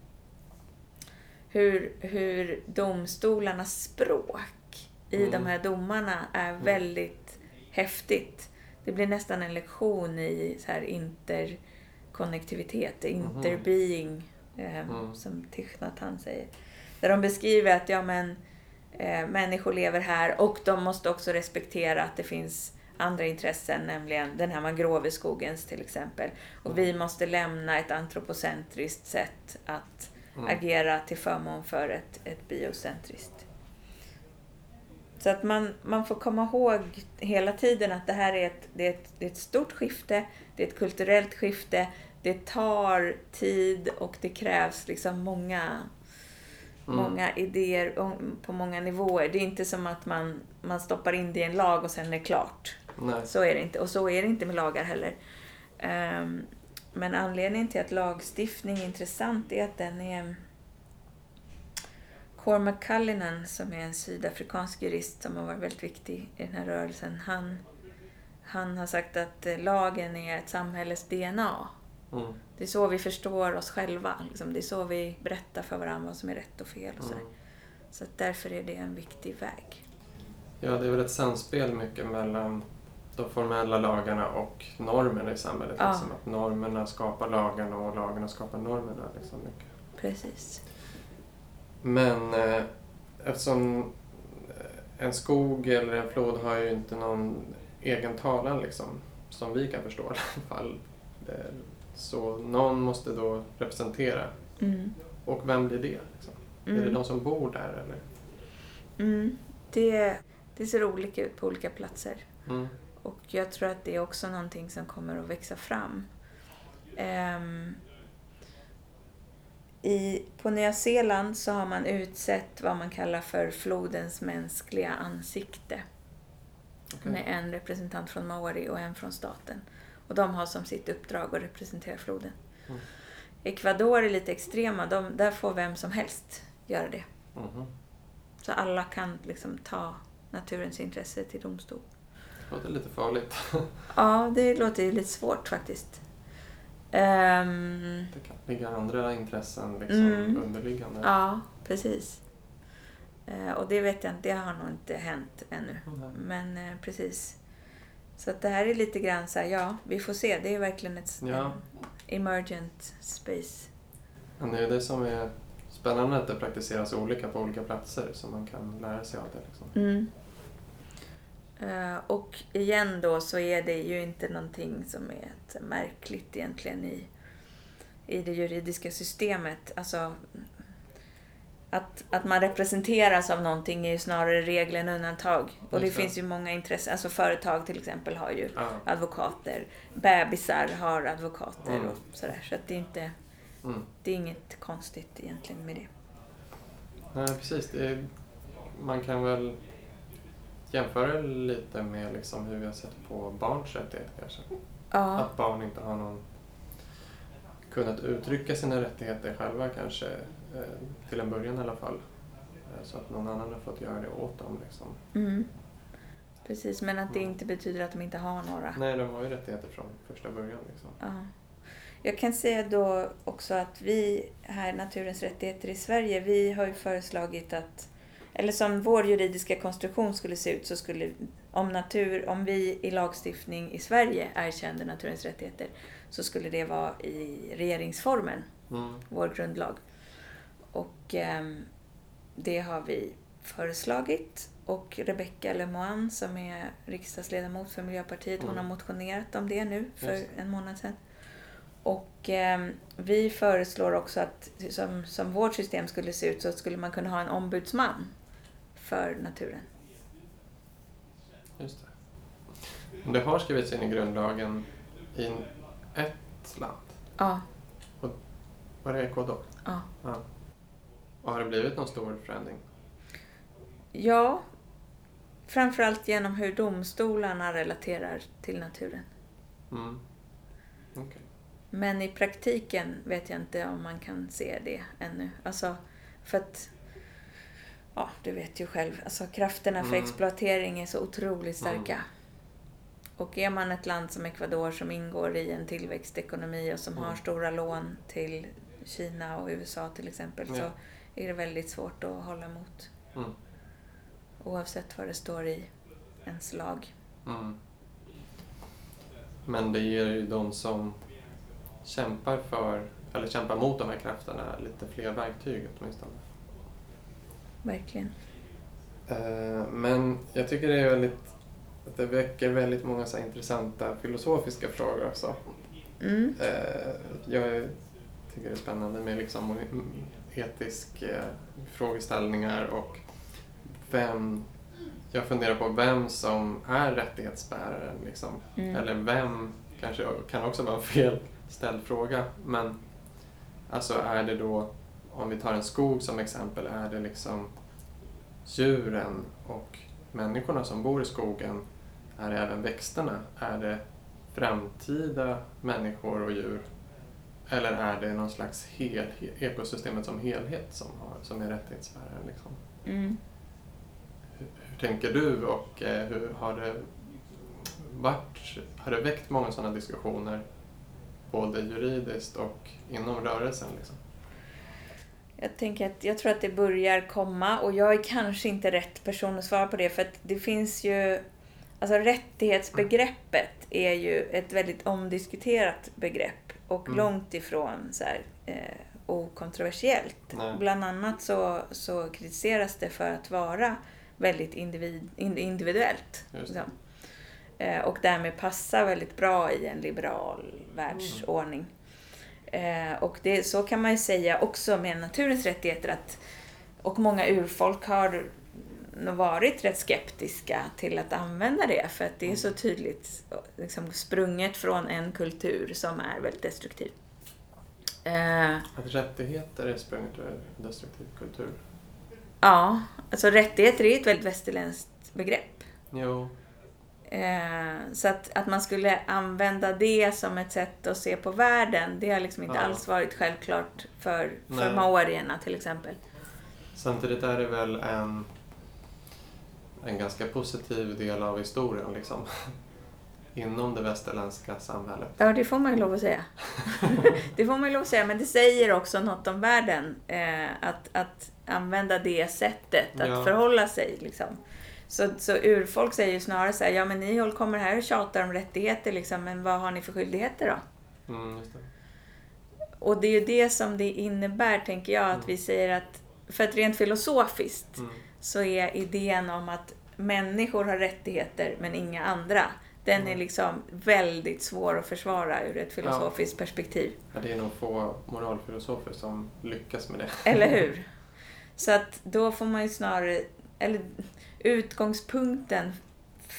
hur, hur domstolarnas språk i Mm. de här domarna är väldigt häftigt. Det blir nästan en lektion i så här interkonnektivitet, interbeing, eh, Mm. som Hanh säger. Där de beskriver att ja, men, eh, människor lever här och de måste också respektera att det finns andra intressen, nämligen den här mangroveskogens till exempel. Och vi måste lämna ett antropocentriskt sätt att Mm. agera till förmån för ett, ett biocentriskt. Så att man, man får komma ihåg hela tiden att det här är ett, det är, ett, det är ett stort skifte, det är ett kulturellt skifte, det tar tid och det krävs liksom många, Mm. många idéer på många nivåer. Det är inte som att man, man stoppar in det i en lag och sen är det klart. Nej. Så är det inte. Och så är det inte med lagar heller. Ehm, men anledningen till att lagstiftning är intressant är att den är Cormac Cullinan som är en sydafrikansk jurist som har varit väldigt viktig i den här rörelsen. Han, han har sagt att eh, lagen är ett samhälles DNA. Mm. Det är så vi förstår oss själva. Liksom. Det är så vi berättar för varandra vad som är rätt och fel. Och. Mm. Så därför är det en viktig väg. Ja, det är väl ett samspel mycket mellan de formella lagarna och normerna i samhället. Ja. Liksom, att normerna skapar lagarna och lagarna skapar normerna. Liksom, mycket. Precis. Men eh, eftersom eh, en skog eller en flod har ju inte någon egen talan liksom, som vi kan förstå i alla fall. Så någon måste då representera. Mm. Och vem blir det? Liksom? Är det Mm. de som bor där eller? Mm. Det, det ser olika ut på olika platser. Mm. Och jag tror att det är också någonting som kommer att växa fram. Ehm, i, på Nya Zeeland så har man utsett vad man kallar för flodens mänskliga ansikte. Okej. Med en representant från Maori och en från staten. Och de har som sitt uppdrag att representera floden. Mm. Ecuador är lite extrema. De, där får vem som helst göra det. Mhm. Så alla kan liksom ta naturens intresse till domstol. Det låter lite farligt. Ja, det låter ju lite svårt faktiskt. Ehm, Det kan ligga andra intressen liksom, Mm. underliggande. ja, precis. Eh, och det vet jag inte, det har nog inte hänt ännu. Mhm. Men eh, precis. Så att det här är lite grann så här, ja, vi får se. Det är verkligen ett Ja. en emergent space. Men det är det som är spännande att det praktiseras olika på olika platser så man kan lära sig av det. Liksom. Mm. Eh, och igen då så är det ju inte någonting som är märkligt egentligen i, i det juridiska systemet. Alltså, att, att man representeras av någonting är ju snarare regel än undantag. Och det finns ju många intressen. Alltså företag till exempel har ju Ja. advokater. Bebisar har advokater Mm. och sådär. Så att det är inte, Mm. det är inget konstigt egentligen med det. Nej, precis. Det är, man kan väl jämföra lite med liksom hur vi har sett på barns rättigheter kanske. Ja, Att barn inte har någon kunnat uttrycka sina rättigheter själva kanske, eh, till en början i alla fall. Eh, så att någon annan har fått göra det åt dem. Liksom. mm. precis. Men att det Mm. inte betyder att de inte har några. Nej, de har ju rättigheter från första början. Liksom. Ja. Jag kan säga då också att vi här, Naturens rättigheter i Sverige, vi har ju föreslagit att, eller som vår juridiska konstruktion skulle se ut så skulle, om, natur, om vi i lagstiftning i Sverige erkände naturens rättigheter så skulle det vara i regeringsformen, Mm. vår grundlag. Och ehm, det har vi föreslagit och Rebecca Lemoine som är riksdagsledamot för Miljöpartiet, hon Mm. har motionerat om det nu för Just en månad sedan. Och ehm, vi föreslår också att som, som vårt system skulle se ut så skulle man kunna ha en ombudsman för naturen. Just det. Det har skrivits in i grundlagen i ett land. Ja, Var det Ecuador? ja. Ja. Och har det blivit någon stor förändring? Ja, framförallt genom hur domstolarna relaterar till naturen. Mm. Okej. Men i praktiken vet jag inte om man kan se det ännu. Alltså, för att... Ja, du vet ju själv. Alltså, krafterna för Mm. exploatering är så otroligt starka. Mm. Och är man ett land som Ecuador som ingår i en tillväxtekonomi och som Mm. har stora lån till Kina och USA till exempel så Ja. är det väldigt svårt att hålla emot. Mm. Oavsett vad det står i ens lag. Mm. Men det ger ju de som kämpar för, eller kämpar mot de här krafterna lite fler verktyg åtminstone. Verkligen. Eh, Men jag tycker det är väldigt, att det väcker väldigt många så intressanta filosofiska frågor också. Mm. Eh, Jag tycker det är spännande med liksom etiska frågeställningar och vem, jag funderar på vem som är rättighetsbäraren. Liksom. Mm. Eller vem, kanske kan också vara en felställd fråga, men alltså är det då, om vi tar en skog som exempel, är det liksom djuren och människorna som bor i skogen, är det även växterna? Är det framtida människor och djur? Eller är det någon slags hel, ekosystemet som helhet som, har, som är rättighetssfären? Liksom? Mm. Hur, hur tänker du och eh, hur har det varit, har det väckt många sådana diskussioner både juridiskt och inom rörelsen? Liksom? Jag tänker att jag tror att det börjar komma och jag är kanske inte rätt person att svara på det för att det finns ju Alltså rättighetsbegreppet är ju ett väldigt omdiskuterat begrepp och Mm. långt ifrån så här, eh, okontroversiellt. Nej. Bland annat så, så kritiseras det för att vara väldigt individ, in- individuellt. Liksom. Eh, och därmed passa väldigt bra i en liberal världsordning. Eh, och det, så kan man ju säga också med naturens rättigheter att och många urfolk har varit rätt skeptiska till att använda det för att det är så tydligt liksom, sprunget från en kultur som är väldigt destruktiv. Eh, Att rättigheter är sprunget ur destruktiv kultur? ja, alltså rättigheter är ett väldigt västerländskt begrepp. Jo, Eh, så att, att man skulle använda det som ett sätt att se på världen, det har liksom inte Ja. alls varit självklart för, för maorierna till exempel. samtidigt är det väl en, en ganska positiv del av historien liksom. Inom det västerländska samhället. Ja, det får man ju lov att säga. det får man ju lov att säga, men det säger också något om världen. Eh, att, att använda det sättet att Ja. förhålla sig. Liksom. Så, så urfolk säger ju snarare så här, ja men ni kommer här och tjatar om rättigheter liksom, men vad har ni för skyldigheter då? Mm, det. Och det är ju det som det innebär, tänker jag, att Mm. vi säger att, för att rent filosofiskt Mm. så är idén om att människor har rättigheter men inga andra, den är Mm. liksom väldigt svår att försvara ur ett filosofiskt perspektiv. Ja, det är nog få moralfilosofer som lyckas med det. Eller hur? Så att då får man ju snarare, eller utgångspunkten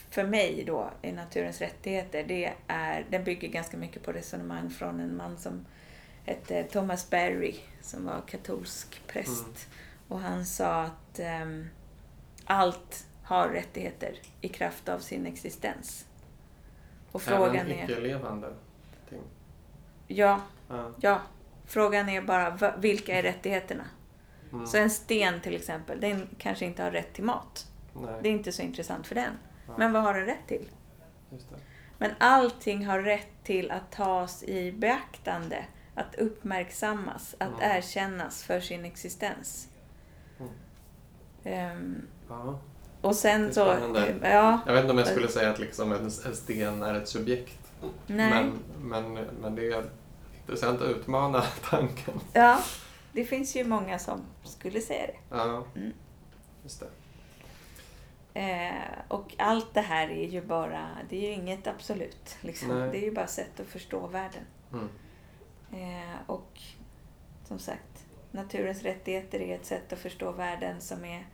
för mig då i naturens rättigheter, det är, den bygger ganska mycket på resonemang från en man som hette Thomas Berry, som var katolsk präst. Mm. Och han sa att ehm, allt har rättigheter i kraft av sin existens. Och frågan Även icke-levande ting. ja, Ja. ja, frågan är bara vilka är rättigheterna? Mm. Så en sten till exempel, den kanske inte har rätt till mat. Nej, Det är inte så intressant för den. Ja. Men vad har den rätt till? Men allting har rätt till att tas i beaktande, att uppmärksammas, att Mm. erkännas för sin existens. Mm. Ehm, Ja. och sen så... Ja, Jag vet inte om jag skulle säga att liksom en, en sten är ett subjekt. nej. Men, men, men det är intressant att utmana tanken. Ja, det finns ju många som skulle säga det. Ja, Mm. just det. Eh, och allt det här är ju bara, det är ju inget absolut. Liksom. Det är ju bara sätt att förstå världen. Mm. Eh, och som sagt, naturens rättigheter är ett sätt att förstå världen som är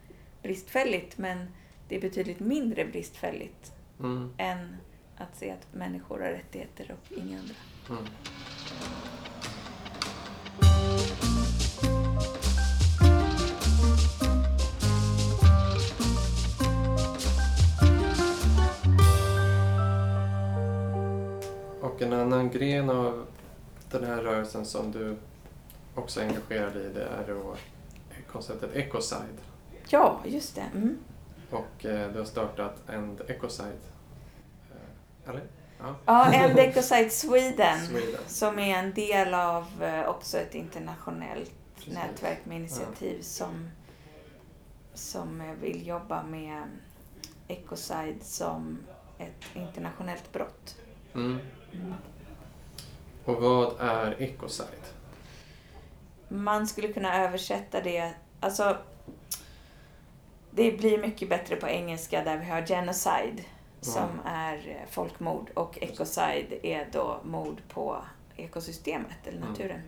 bristfälligt, men det är betydligt mindre bristfälligt Mm. än att se att människor har rättigheter och inga andra. Mm. Och en annan gren av den här rörelsen som du också är engagerad i det är då konceptet Ecocide. Ja, just det. Mm. Och eh, du har startat End Ecocide. Eh, eller? Ja. Ja, End Ecocide Sweden, Sweden. som är en del av eh, också ett internationellt Precis. nätverk med initiativ som, som eh, vill jobba med Ecocide som ett internationellt brott. Mm. Mm. Och vad är Ecocide? Man skulle kunna översätta det, alltså det blir mycket bättre på engelska där vi har genocide som är folkmord och ecocide är då mord på ekosystemet eller Mm. naturen.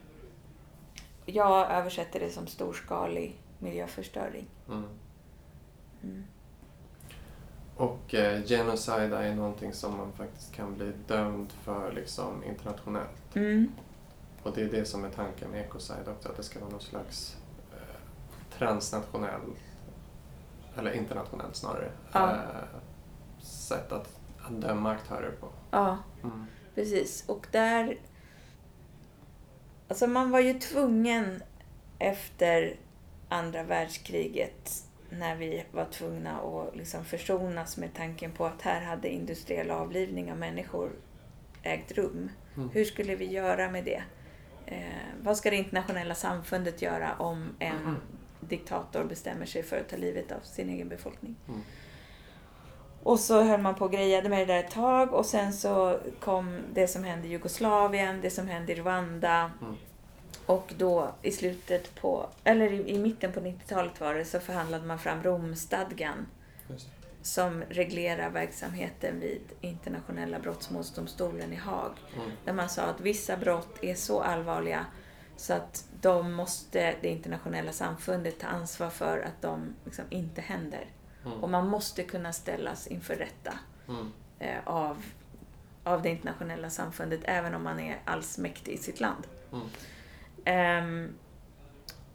Jag översätter det som storskalig miljöförstöring. Mm. Och eh, genocide är någonting som man faktiskt kan bli dömd för liksom internationellt. Mm. Och det är det som är tanken med Ecocide också, att det ska vara någon slags eh, transnationell, eller internationell snarare, Ja. eh, sätt att, att döma aktörer på. Ja, Mm. precis. Och där Alltså man var ju tvungen efter andra världskriget när vi var tvungna att liksom försonas med tanken på att här hade industriell avlivning av människor ägt rum. Mm. Hur skulle vi göra med det? Eh, vad ska det internationella samfundet göra om en Mm. diktator bestämmer sig för att ta livet av sin egen befolkning? Mm. Och så höll man på och grejade med det där ett tag och sen så kom det som hände i Jugoslavien, det som hände i Rwanda. Mm. Och då i slutet på, eller i, i mitten på 90-talet var det, så förhandlade man fram Romstadgan som reglerar verksamheten vid internationella brottmålsdomstolen i Haag. Mm. Där man sa att vissa brott är så allvarliga så att de måste det internationella samfundet ta ansvar för att de liksom inte händer. Mm. Och man måste kunna ställas inför rätta Mm. eh, av, av det internationella samfundet även om man är allsmäktig i sitt land. Mm. Ehm,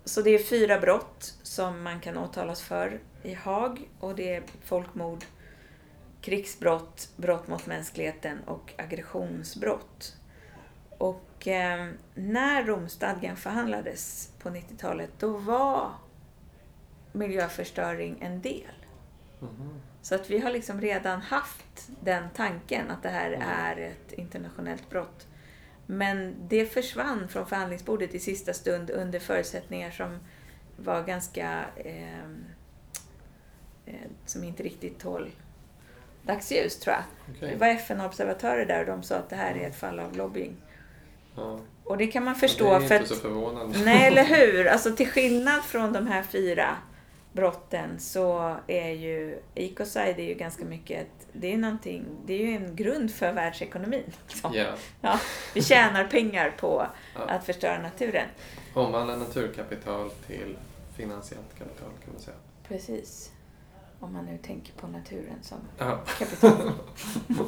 så det är fyra brott som man kan åtalas för i Haag och det är folkmord, krigsbrott, brott mot mänskligheten och aggressionsbrott. Och ehm, när Romstadgan förhandlades på 90-talet då var miljöförstöring en del. Mhm. Så att vi har liksom redan haft den tanken att det här Mm. är ett internationellt brott. Men det försvann från förhandlingsbordet i sista stund under förutsättningar som var ganska... Eh, eh, som inte riktigt tål dagsljus, tror jag. Okej. Det var FN-observatörer där och de sa att det här är ett fall av lobbying. Ja. Och det kan man Ja, förstå Det är för inte att... så förvånande. Nej, eller hur? Alltså till skillnad från de här fyra brotten så är ju ecocide är ju ganska mycket ett, det är någonting, det är ju en grund för världsekonomin. liksom. Ja. Ja, vi tjänar pengar på Ja. att förstöra naturen. Omvandla naturkapital till finansiellt kapital kan man säga. Precis. Om man nu tänker på naturen som Ja. kapital.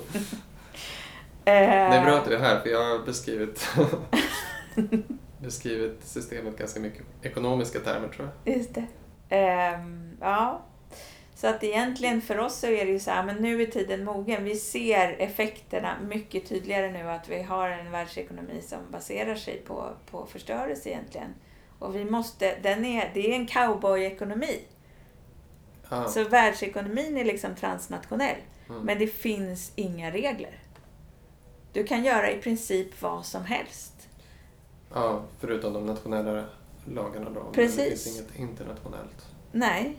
Det är bra att du är här för jag har beskrivit, beskrivit systemet ganska mycket ekonomiska termer tror jag. Just det. Ehm, ja. Så att egentligen för oss så är det ju så här, men nu är tiden mogen. Vi ser effekterna mycket tydligare nu att vi har en världsekonomi som baserar sig på, på förstörelse egentligen. Och vi måste, den är, det är en cowboy-ekonomi. Ja. Så världsekonomin är liksom transnationell. Mm. Men det finns inga regler. Du kan göra i princip vad som helst. ja, förutom de nationella lagarna då. Men det Precis. finns inget internationellt. Nej.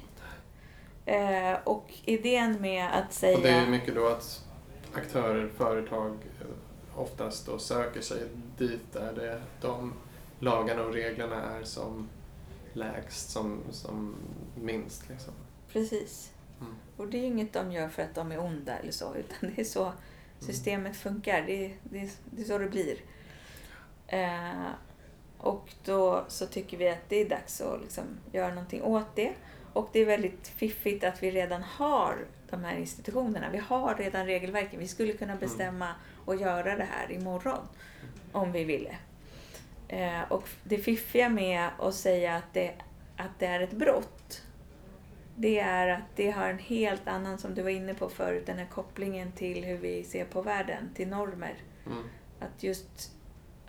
Eh, och idén med att säga... Och det är mycket då att aktörer, företag eh, oftast då söker sig dit där det, de lagarna och reglerna är som lägst, som, som minst. Liksom. Precis. Mm. Och det är ju inget de gör för att de är onda eller så, utan det är så systemet funkar. Det, det, det är så det blir. Eh, och då så tycker vi att det är dags att liksom göra någonting åt det. Och det är väldigt fiffigt att vi redan har de här institutionerna. Vi har redan regelverken. Vi skulle kunna bestämma och göra det här imorgon om vi ville. Eh, och det fiffiga med att säga att det, att det är ett brott det är att det har en helt annan, som du var inne på förut, den här kopplingen till hur vi ser på världen, till normer. Mm. Att just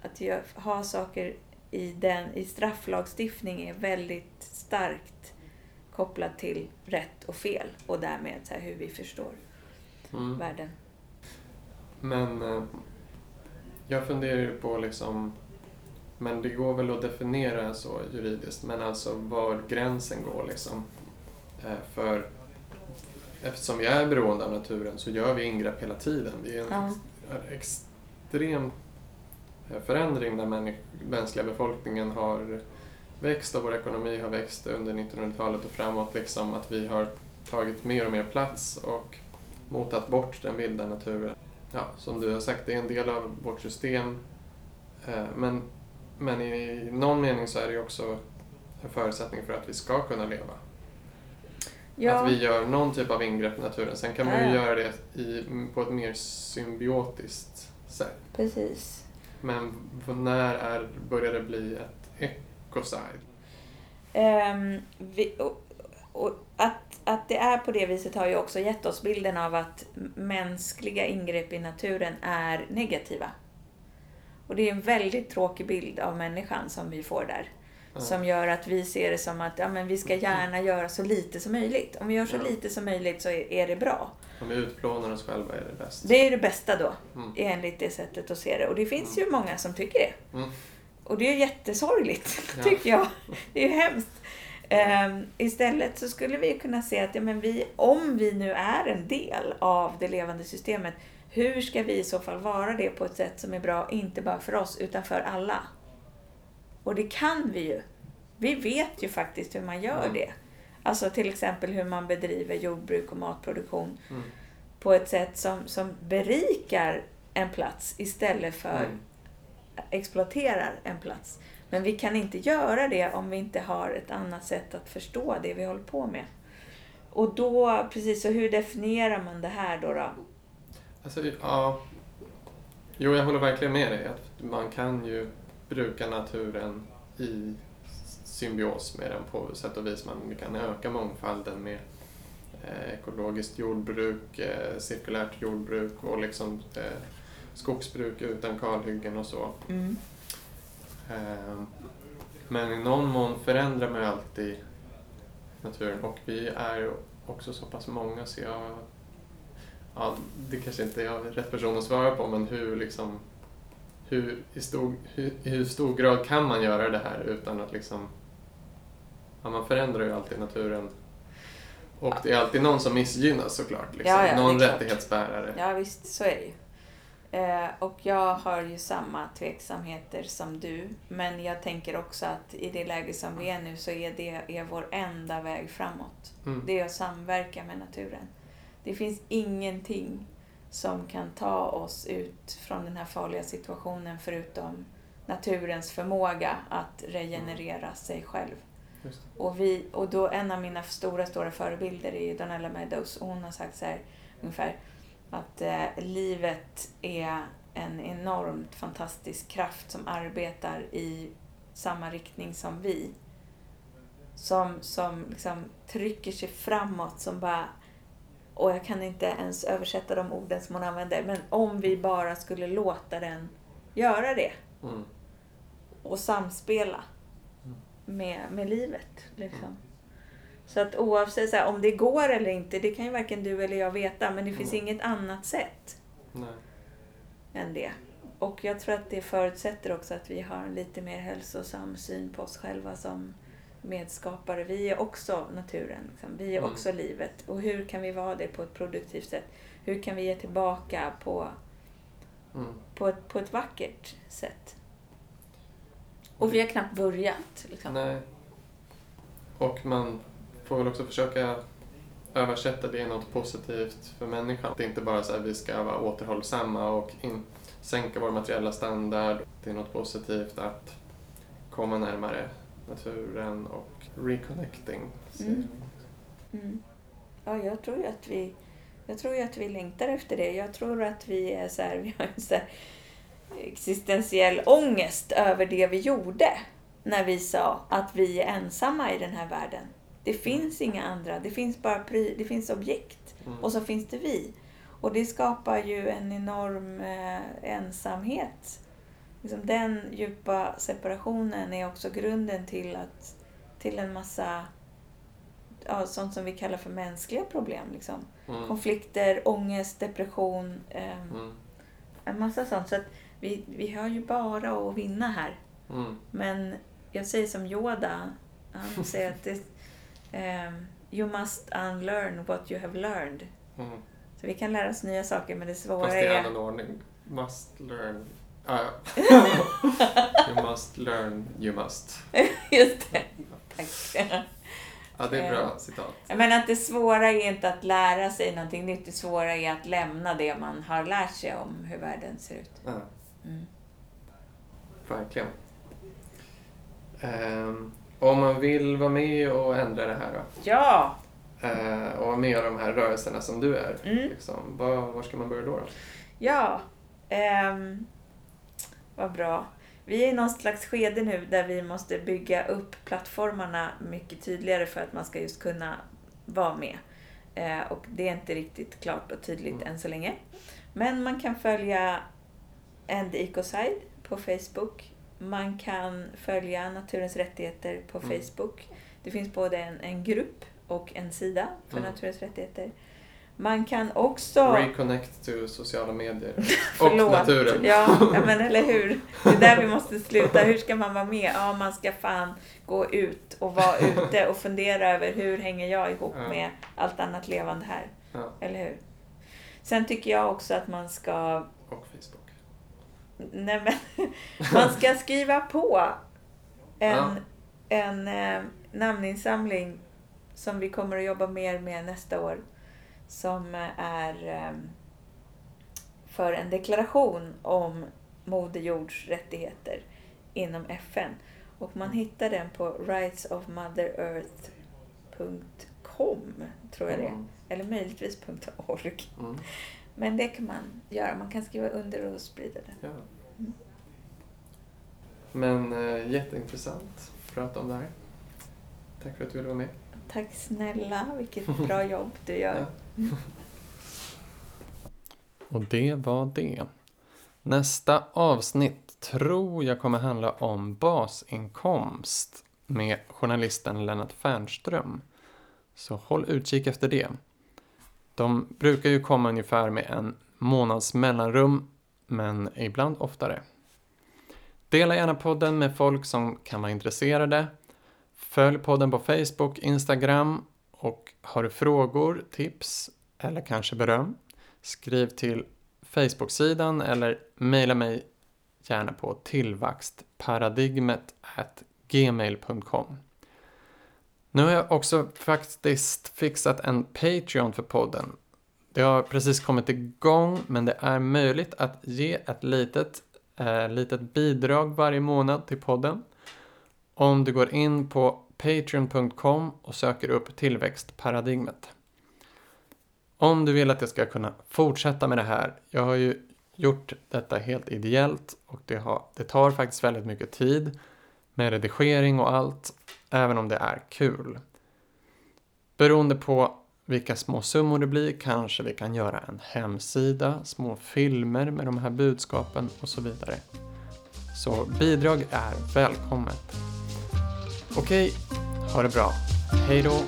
att ha saker i, den, i strafflagstiftning är väldigt starkt kopplat till rätt och fel och därmed så hur vi förstår Mm. världen. Men eh, jag funderar ju på liksom, men det går väl att definiera så juridiskt, men alltså var gränsen går liksom. Eh, för eftersom vi är beroende av naturen så gör vi ingrepp hela tiden. Vi är en Ja. en extrem eh, förändring där mänskliga befolkningen har växt och vår ekonomi har växt under 1900-talet och framåt. Liksom att vi har tagit mer och mer plats och motat bort den vilda naturen. Ja, som du har sagt, det är en del av vårt system. Eh, Men, men i någon mening så är det också en förutsättning för att vi ska kunna leva. Ja, Att vi gör någon typ av ingrepp i naturen. Sen kan man ju ja. göra det i, på ett mer symbiotiskt sätt. precis. Men när är, börjar det bli ett ecocide? Um, vi, och, och att, att det är på det viset har ju också gett oss bilden av att mänskliga ingrepp i naturen är negativa. Och det är en väldigt tråkig bild av människan som vi får där. Som gör att vi ser det som att ja, men vi ska gärna göra så lite som möjligt. Om vi gör så Ja. lite som möjligt så är, är det bra. Om vi utplånar oss själva är det bäst. Det är det bästa då, Mm. enligt det sättet att se det. Och det finns ju många som tycker det. Mm. Och det är jättesorgligt, Ja. tycker jag. Det är ju hemskt. Ehm, istället så skulle vi kunna se att ja, men vi, om vi nu är en del av det levande systemet, hur ska vi i så fall vara det på ett sätt som är bra, inte bara för oss, utan för alla? Och det kan vi ju. Vi vet ju faktiskt hur man gör Mm. det. Alltså till exempel hur man bedriver jordbruk och matproduktion Mm. på ett sätt som, som berikar en plats istället för Mm. exploaterar en plats. Men vi kan inte göra det om vi inte har ett annat sätt att förstå det vi håller på med. Och då, precis, så hur definierar man det här då? då? Alltså, ja. Jo, jag håller verkligen med dig. Att man kan ju bruka naturen i symbios med den på sätt och vis. Man kan öka mångfalden med eh, ekologiskt jordbruk, eh, cirkulärt jordbruk och liksom eh, skogsbruk utan kalhyggen och så. Mm. Eh, Men i någon mån förändrar man alltid naturen och vi är också så pass många så jag... Ja, det kanske inte är jag är rätt person att svara på men hur liksom... Hur i, stor, hur, hur stor grad kan man göra det här utan att liksom... Ja, man förändrar ju alltid naturen. Och det är alltid någon som missgynnas såklart. Liksom. Ja, ja, någon rättighetsbärare. Ja visst, så är det ju. Eh, och jag har ju samma tveksamheter som du. Men jag tänker också att i det läge som vi är nu så är det är vår enda väg framåt. Mm. Det är att samverka med naturen. Det finns ingenting som kan ta oss ut från den här farliga situationen förutom naturens förmåga att regenerera sig själv. Och, vi, och då en av mina stora, stora förebilder är Donella Meadows. Och hon har sagt så här ungefär att eh, livet är en enormt fantastisk kraft som arbetar i samma riktning som vi. Som, som liksom trycker sig framåt, som bara... Och jag kan inte ens översätta de orden som hon använder, men om vi bara skulle låta den göra det Mm. och samspela Mm. med, med livet. Liksom. Så att oavsett så här, om det går eller inte, det kan ju varken du eller jag veta, men det finns Mm. inget annat sätt Nej. än det. Och jag tror att det förutsätter också att vi har en lite mer hälsosam syn på oss själva som medskapare. Vi är också naturen, liksom. vi är Mm. också livet. Och hur kan vi vara det på ett produktivt sätt? Hur kan vi ge tillbaka på, Mm. på, ett, på ett vackert sätt? Och vi har knappt börjat. Liksom. Nej. Och man får väl också försöka översätta det i något positivt för människan. Det är inte bara så att vi ska vara återhållsamma och in, sänka vår materiella standard. Det är något positivt att komma närmare naturen och reconnecting. Mm. Mm. Ja, jag tror ju att vi jag tror att vi längtar efter det. Jag tror att vi är så här, vi har en så existentiell ångest över det vi gjorde när vi sa att vi är ensamma i den här världen. Det finns inga andra, det finns bara pry, det finns objekt Mm. och så finns det vi. Och det skapar ju en enorm eh, ensamhet. Liksom den djupa separationen är också grunden till, att, till en massa ja, sånt som vi kallar för mänskliga problem. Liksom. Mm. Konflikter, ångest, depression, eh, Mm. en massa sånt. Så att vi, vi har ju bara att vinna här. Mm. Men jag säger som Yoda, han säger att det, ehm, you must unlearn what you have learned. Mm. Så vi kan lära oss nya saker, men det svåra Fast i är... annan ordning. Must learn. Ah, ja. you must learn, you must. Just det. Tack. Ja, det är bra citat. Men att det svåra är inte att lära sig någonting nytt, det svåra är att lämna det man har lärt sig om hur världen ser ut. Ja, Mm. verkligen. Ehm, om man vill vara med och ändra det här då? Ja! Eh, och vara med i de här rörelserna som du är. Mm. Liksom, var, var ska man börja då? då? Ja, ehm, vad bra. Vi är i någon slags skede nu där vi måste bygga upp plattformarna mycket tydligare för att man ska just kunna vara med. Eh, och det är inte riktigt klart och tydligt Mm. än så länge. Men man kan följa endeecoside på Facebook. Man kan följa Naturens rättigheter på Mm. Facebook. Det finns både en, en grupp och en sida för Mm. Naturens rättigheter. Man kan också... Reconnect to sociala medier. och naturen. Ja, ja, men eller hur. Det är där vi måste sluta. Hur ska man vara med? Ja, man ska fan gå ut och vara ute och fundera över hur hänger jag ihop Ja. med allt annat levande här? Ja, Eller hur? Sen tycker jag också att man ska och Facebook. Nej, men, man ska skriva på en, Ja. en eh, namninsamling som vi kommer att jobba mer med nästa år. Som är eh, för en deklaration om Moder Jords rättigheter inom FN. Och man hittar den på rightsofmotherearth.com tror jag det är. Mm. Eller möjligtvis .org. Mm. Men det kan man göra. Man kan skriva under och sprida. Ja. Mm. Men eh, jätteintressant att prata om det här. Tack för att du ville vara med. Tack snälla, vilket bra jobb du gör. Och det var det. Nästa avsnitt tror jag kommer handla om basinkomst med journalisten Lennart Fernström. Så håll utkik efter det. De brukar ju komma ungefär med en månads mellanrum, men ibland oftare. Dela gärna podden med folk som kan vara intresserade. Följ podden på Facebook, Instagram har du frågor, tips eller kanske beröm Skriv till Facebook-sidan eller mejla mig gärna på tillvaxtparadigmetgmail.com Nu har jag också faktiskt fixat en Patreon för podden. Det har precis kommit igång men det är möjligt att ge ett litet, eh, litet bidrag varje månad till podden. Om du går in på patreon.com och söker upp tillväxtparadigmet. Om du vill att jag ska kunna fortsätta med det här. Jag har ju gjort detta helt ideellt och det, har, det tar faktiskt väldigt mycket tid med redigering och allt, även om det är kul. Beroende på vilka små summor det blir kanske vi kan göra en hemsida, små filmer med de här budskapen och så vidare. Så bidrag är välkommet. Okej, ha det bra. Hej då!